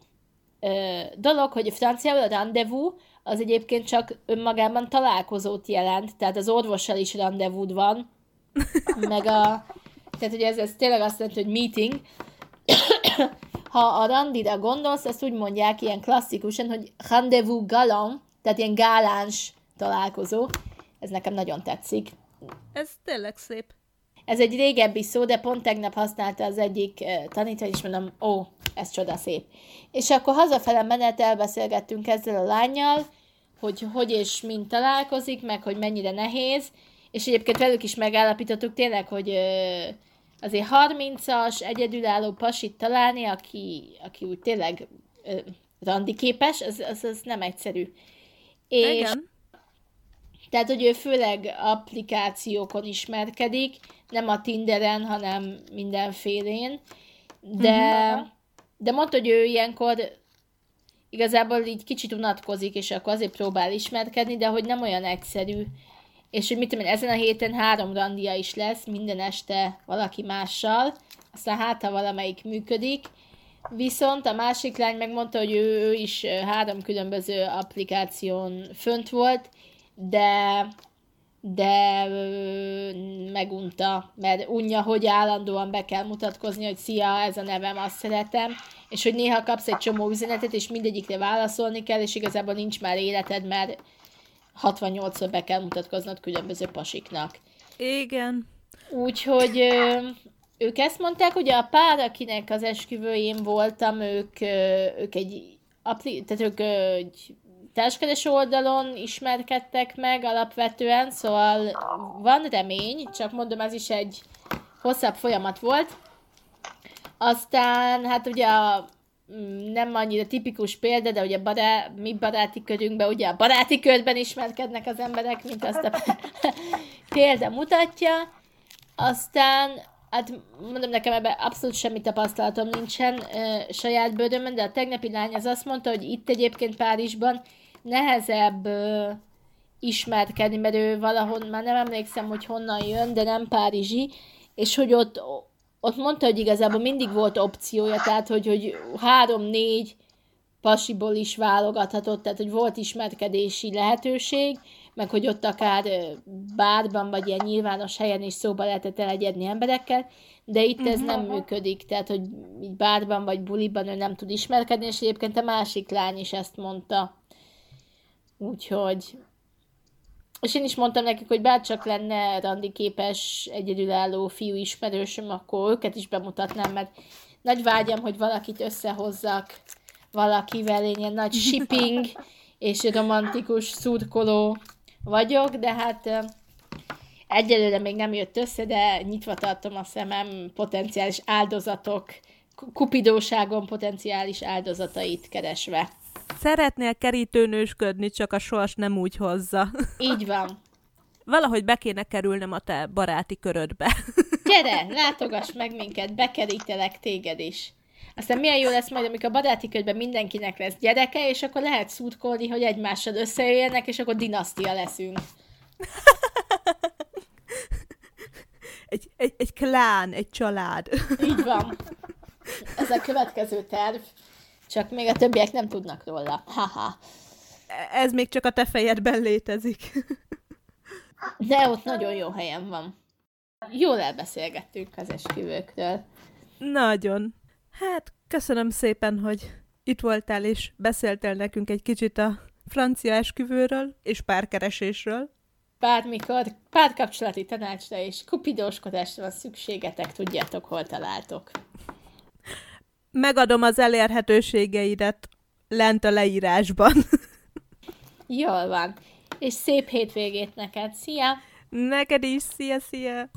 dolog, hogy franciául a rendezvous az egyébként csak önmagában találkozót jelent, tehát az orvossal is rendezvúd van, meg a, tehát ugye ez, ez tényleg azt jelenti, hogy meeting, <coughs> ha a randira gondolsz, ezt úgy mondják ilyen klasszikusan, hogy rendezvous galant, tehát ilyen gáláns találkozó. Ez nekem nagyon tetszik. Ez tényleg szép. Ez egy régebbi szó, de pont tegnap használta az egyik tanítvány, és mondom, ó, ez csoda szép. És akkor hazafele menet elbeszélgettünk ezzel a lányjal, hogy hogy és mint találkozik, meg hogy mennyire nehéz, és egyébként velük is megállapítottuk tényleg, hogy azért 30-as egyedülálló pasit találni, aki, aki úgy tényleg uh, randi képes, az, az, az nem egyszerű. És Igen. Tehát, hogy ő főleg applikációkon ismerkedik, nem a Tinderen, hanem mindenfélén, de, uh-huh. de mondta, hogy ő ilyenkor igazából így kicsit unatkozik, és akkor azért próbál ismerkedni, de hogy nem olyan egyszerű. És hogy mit tudom én, ezen a héten három randia is lesz, minden este valaki mással, aztán hát, ha valamelyik működik, Viszont a másik lány megmondta, hogy ő, ő is három különböző applikáción fönt volt, de de megunta, mert unja, hogy állandóan be kell mutatkozni, hogy szia, ez a nevem, azt szeretem, és hogy néha kapsz egy csomó üzenetet, és mindegyikre válaszolni kell, és igazából nincs már életed, mert 68-szor be kell mutatkoznod különböző pasiknak. Igen. Úgyhogy ők ezt mondták, hogy a pár, akinek az esküvőjén voltam, ők, ők egy, tehát ők egy társkeres oldalon ismerkedtek meg alapvetően, szóval van remény, csak mondom, ez is egy hosszabb folyamat volt. Aztán, hát ugye a mm, nem annyira tipikus példa, de ugye bará, mi baráti körünkben, ugye a baráti körben ismerkednek az emberek, mint azt a <laughs> példa mutatja. Aztán, hát mondom nekem ebben abszolút semmi tapasztalatom nincsen ö, saját bőrömön, de a tegnapi lány az azt mondta, hogy itt egyébként Párizsban nehezebb ö, ismerkedni, mert ő valahol, már nem emlékszem, hogy honnan jön, de nem párizsi, és hogy ott, ott mondta, hogy igazából mindig volt opciója, tehát hogy, hogy három-négy pasiból is válogathatott, tehát hogy volt ismerkedési lehetőség, meg hogy ott akár bárban, vagy ilyen nyilvános helyen is szóba lehetett elegyedni emberekkel, de itt ez nem mhm. működik, tehát hogy így bárban vagy buliban ő nem tud ismerkedni, és egyébként a másik lány is ezt mondta. Úgyhogy... És én is mondtam nekik, hogy bárcsak lenne randi képes egyedülálló fiú ismerősöm, akkor őket is bemutatnám, mert nagy vágyam, hogy valakit összehozzak valakivel, én ilyen nagy shipping <laughs> és romantikus szurkoló vagyok, de hát egyelőre még nem jött össze, de nyitva tartom a szemem potenciális áldozatok, kupidóságon potenciális áldozatait keresve. Szeretnél kerítőnősködni, csak a sors nem úgy hozza. <laughs> Így van. Valahogy be kéne kerülnem a te baráti körödbe. <laughs> Gyere, látogass meg minket, bekerítelek téged is. Aztán milyen jó lesz majd, amikor a baráti körben mindenkinek lesz gyereke, és akkor lehet szurkolni, hogy egymással összejöjjenek, és akkor dinasztia leszünk. <laughs> egy, egy, egy klán, egy család. Így van. Ez a következő terv. Csak még a többiek nem tudnak róla. Haha. Ez még csak a te fejedben létezik. De ott nagyon jó helyen van. Jól elbeszélgettünk az esküvőkről. Nagyon. Hát, köszönöm szépen, hogy itt voltál és beszéltél nekünk egy kicsit a francia esküvőről és párkeresésről. Bármikor párkapcsolati tanácsra és kupidóskodásra van szükségetek, tudjátok, hol találtok megadom az elérhetőségeidet lent a leírásban. Jól van. És szép hétvégét neked. Szia! Neked is. Szia, szia!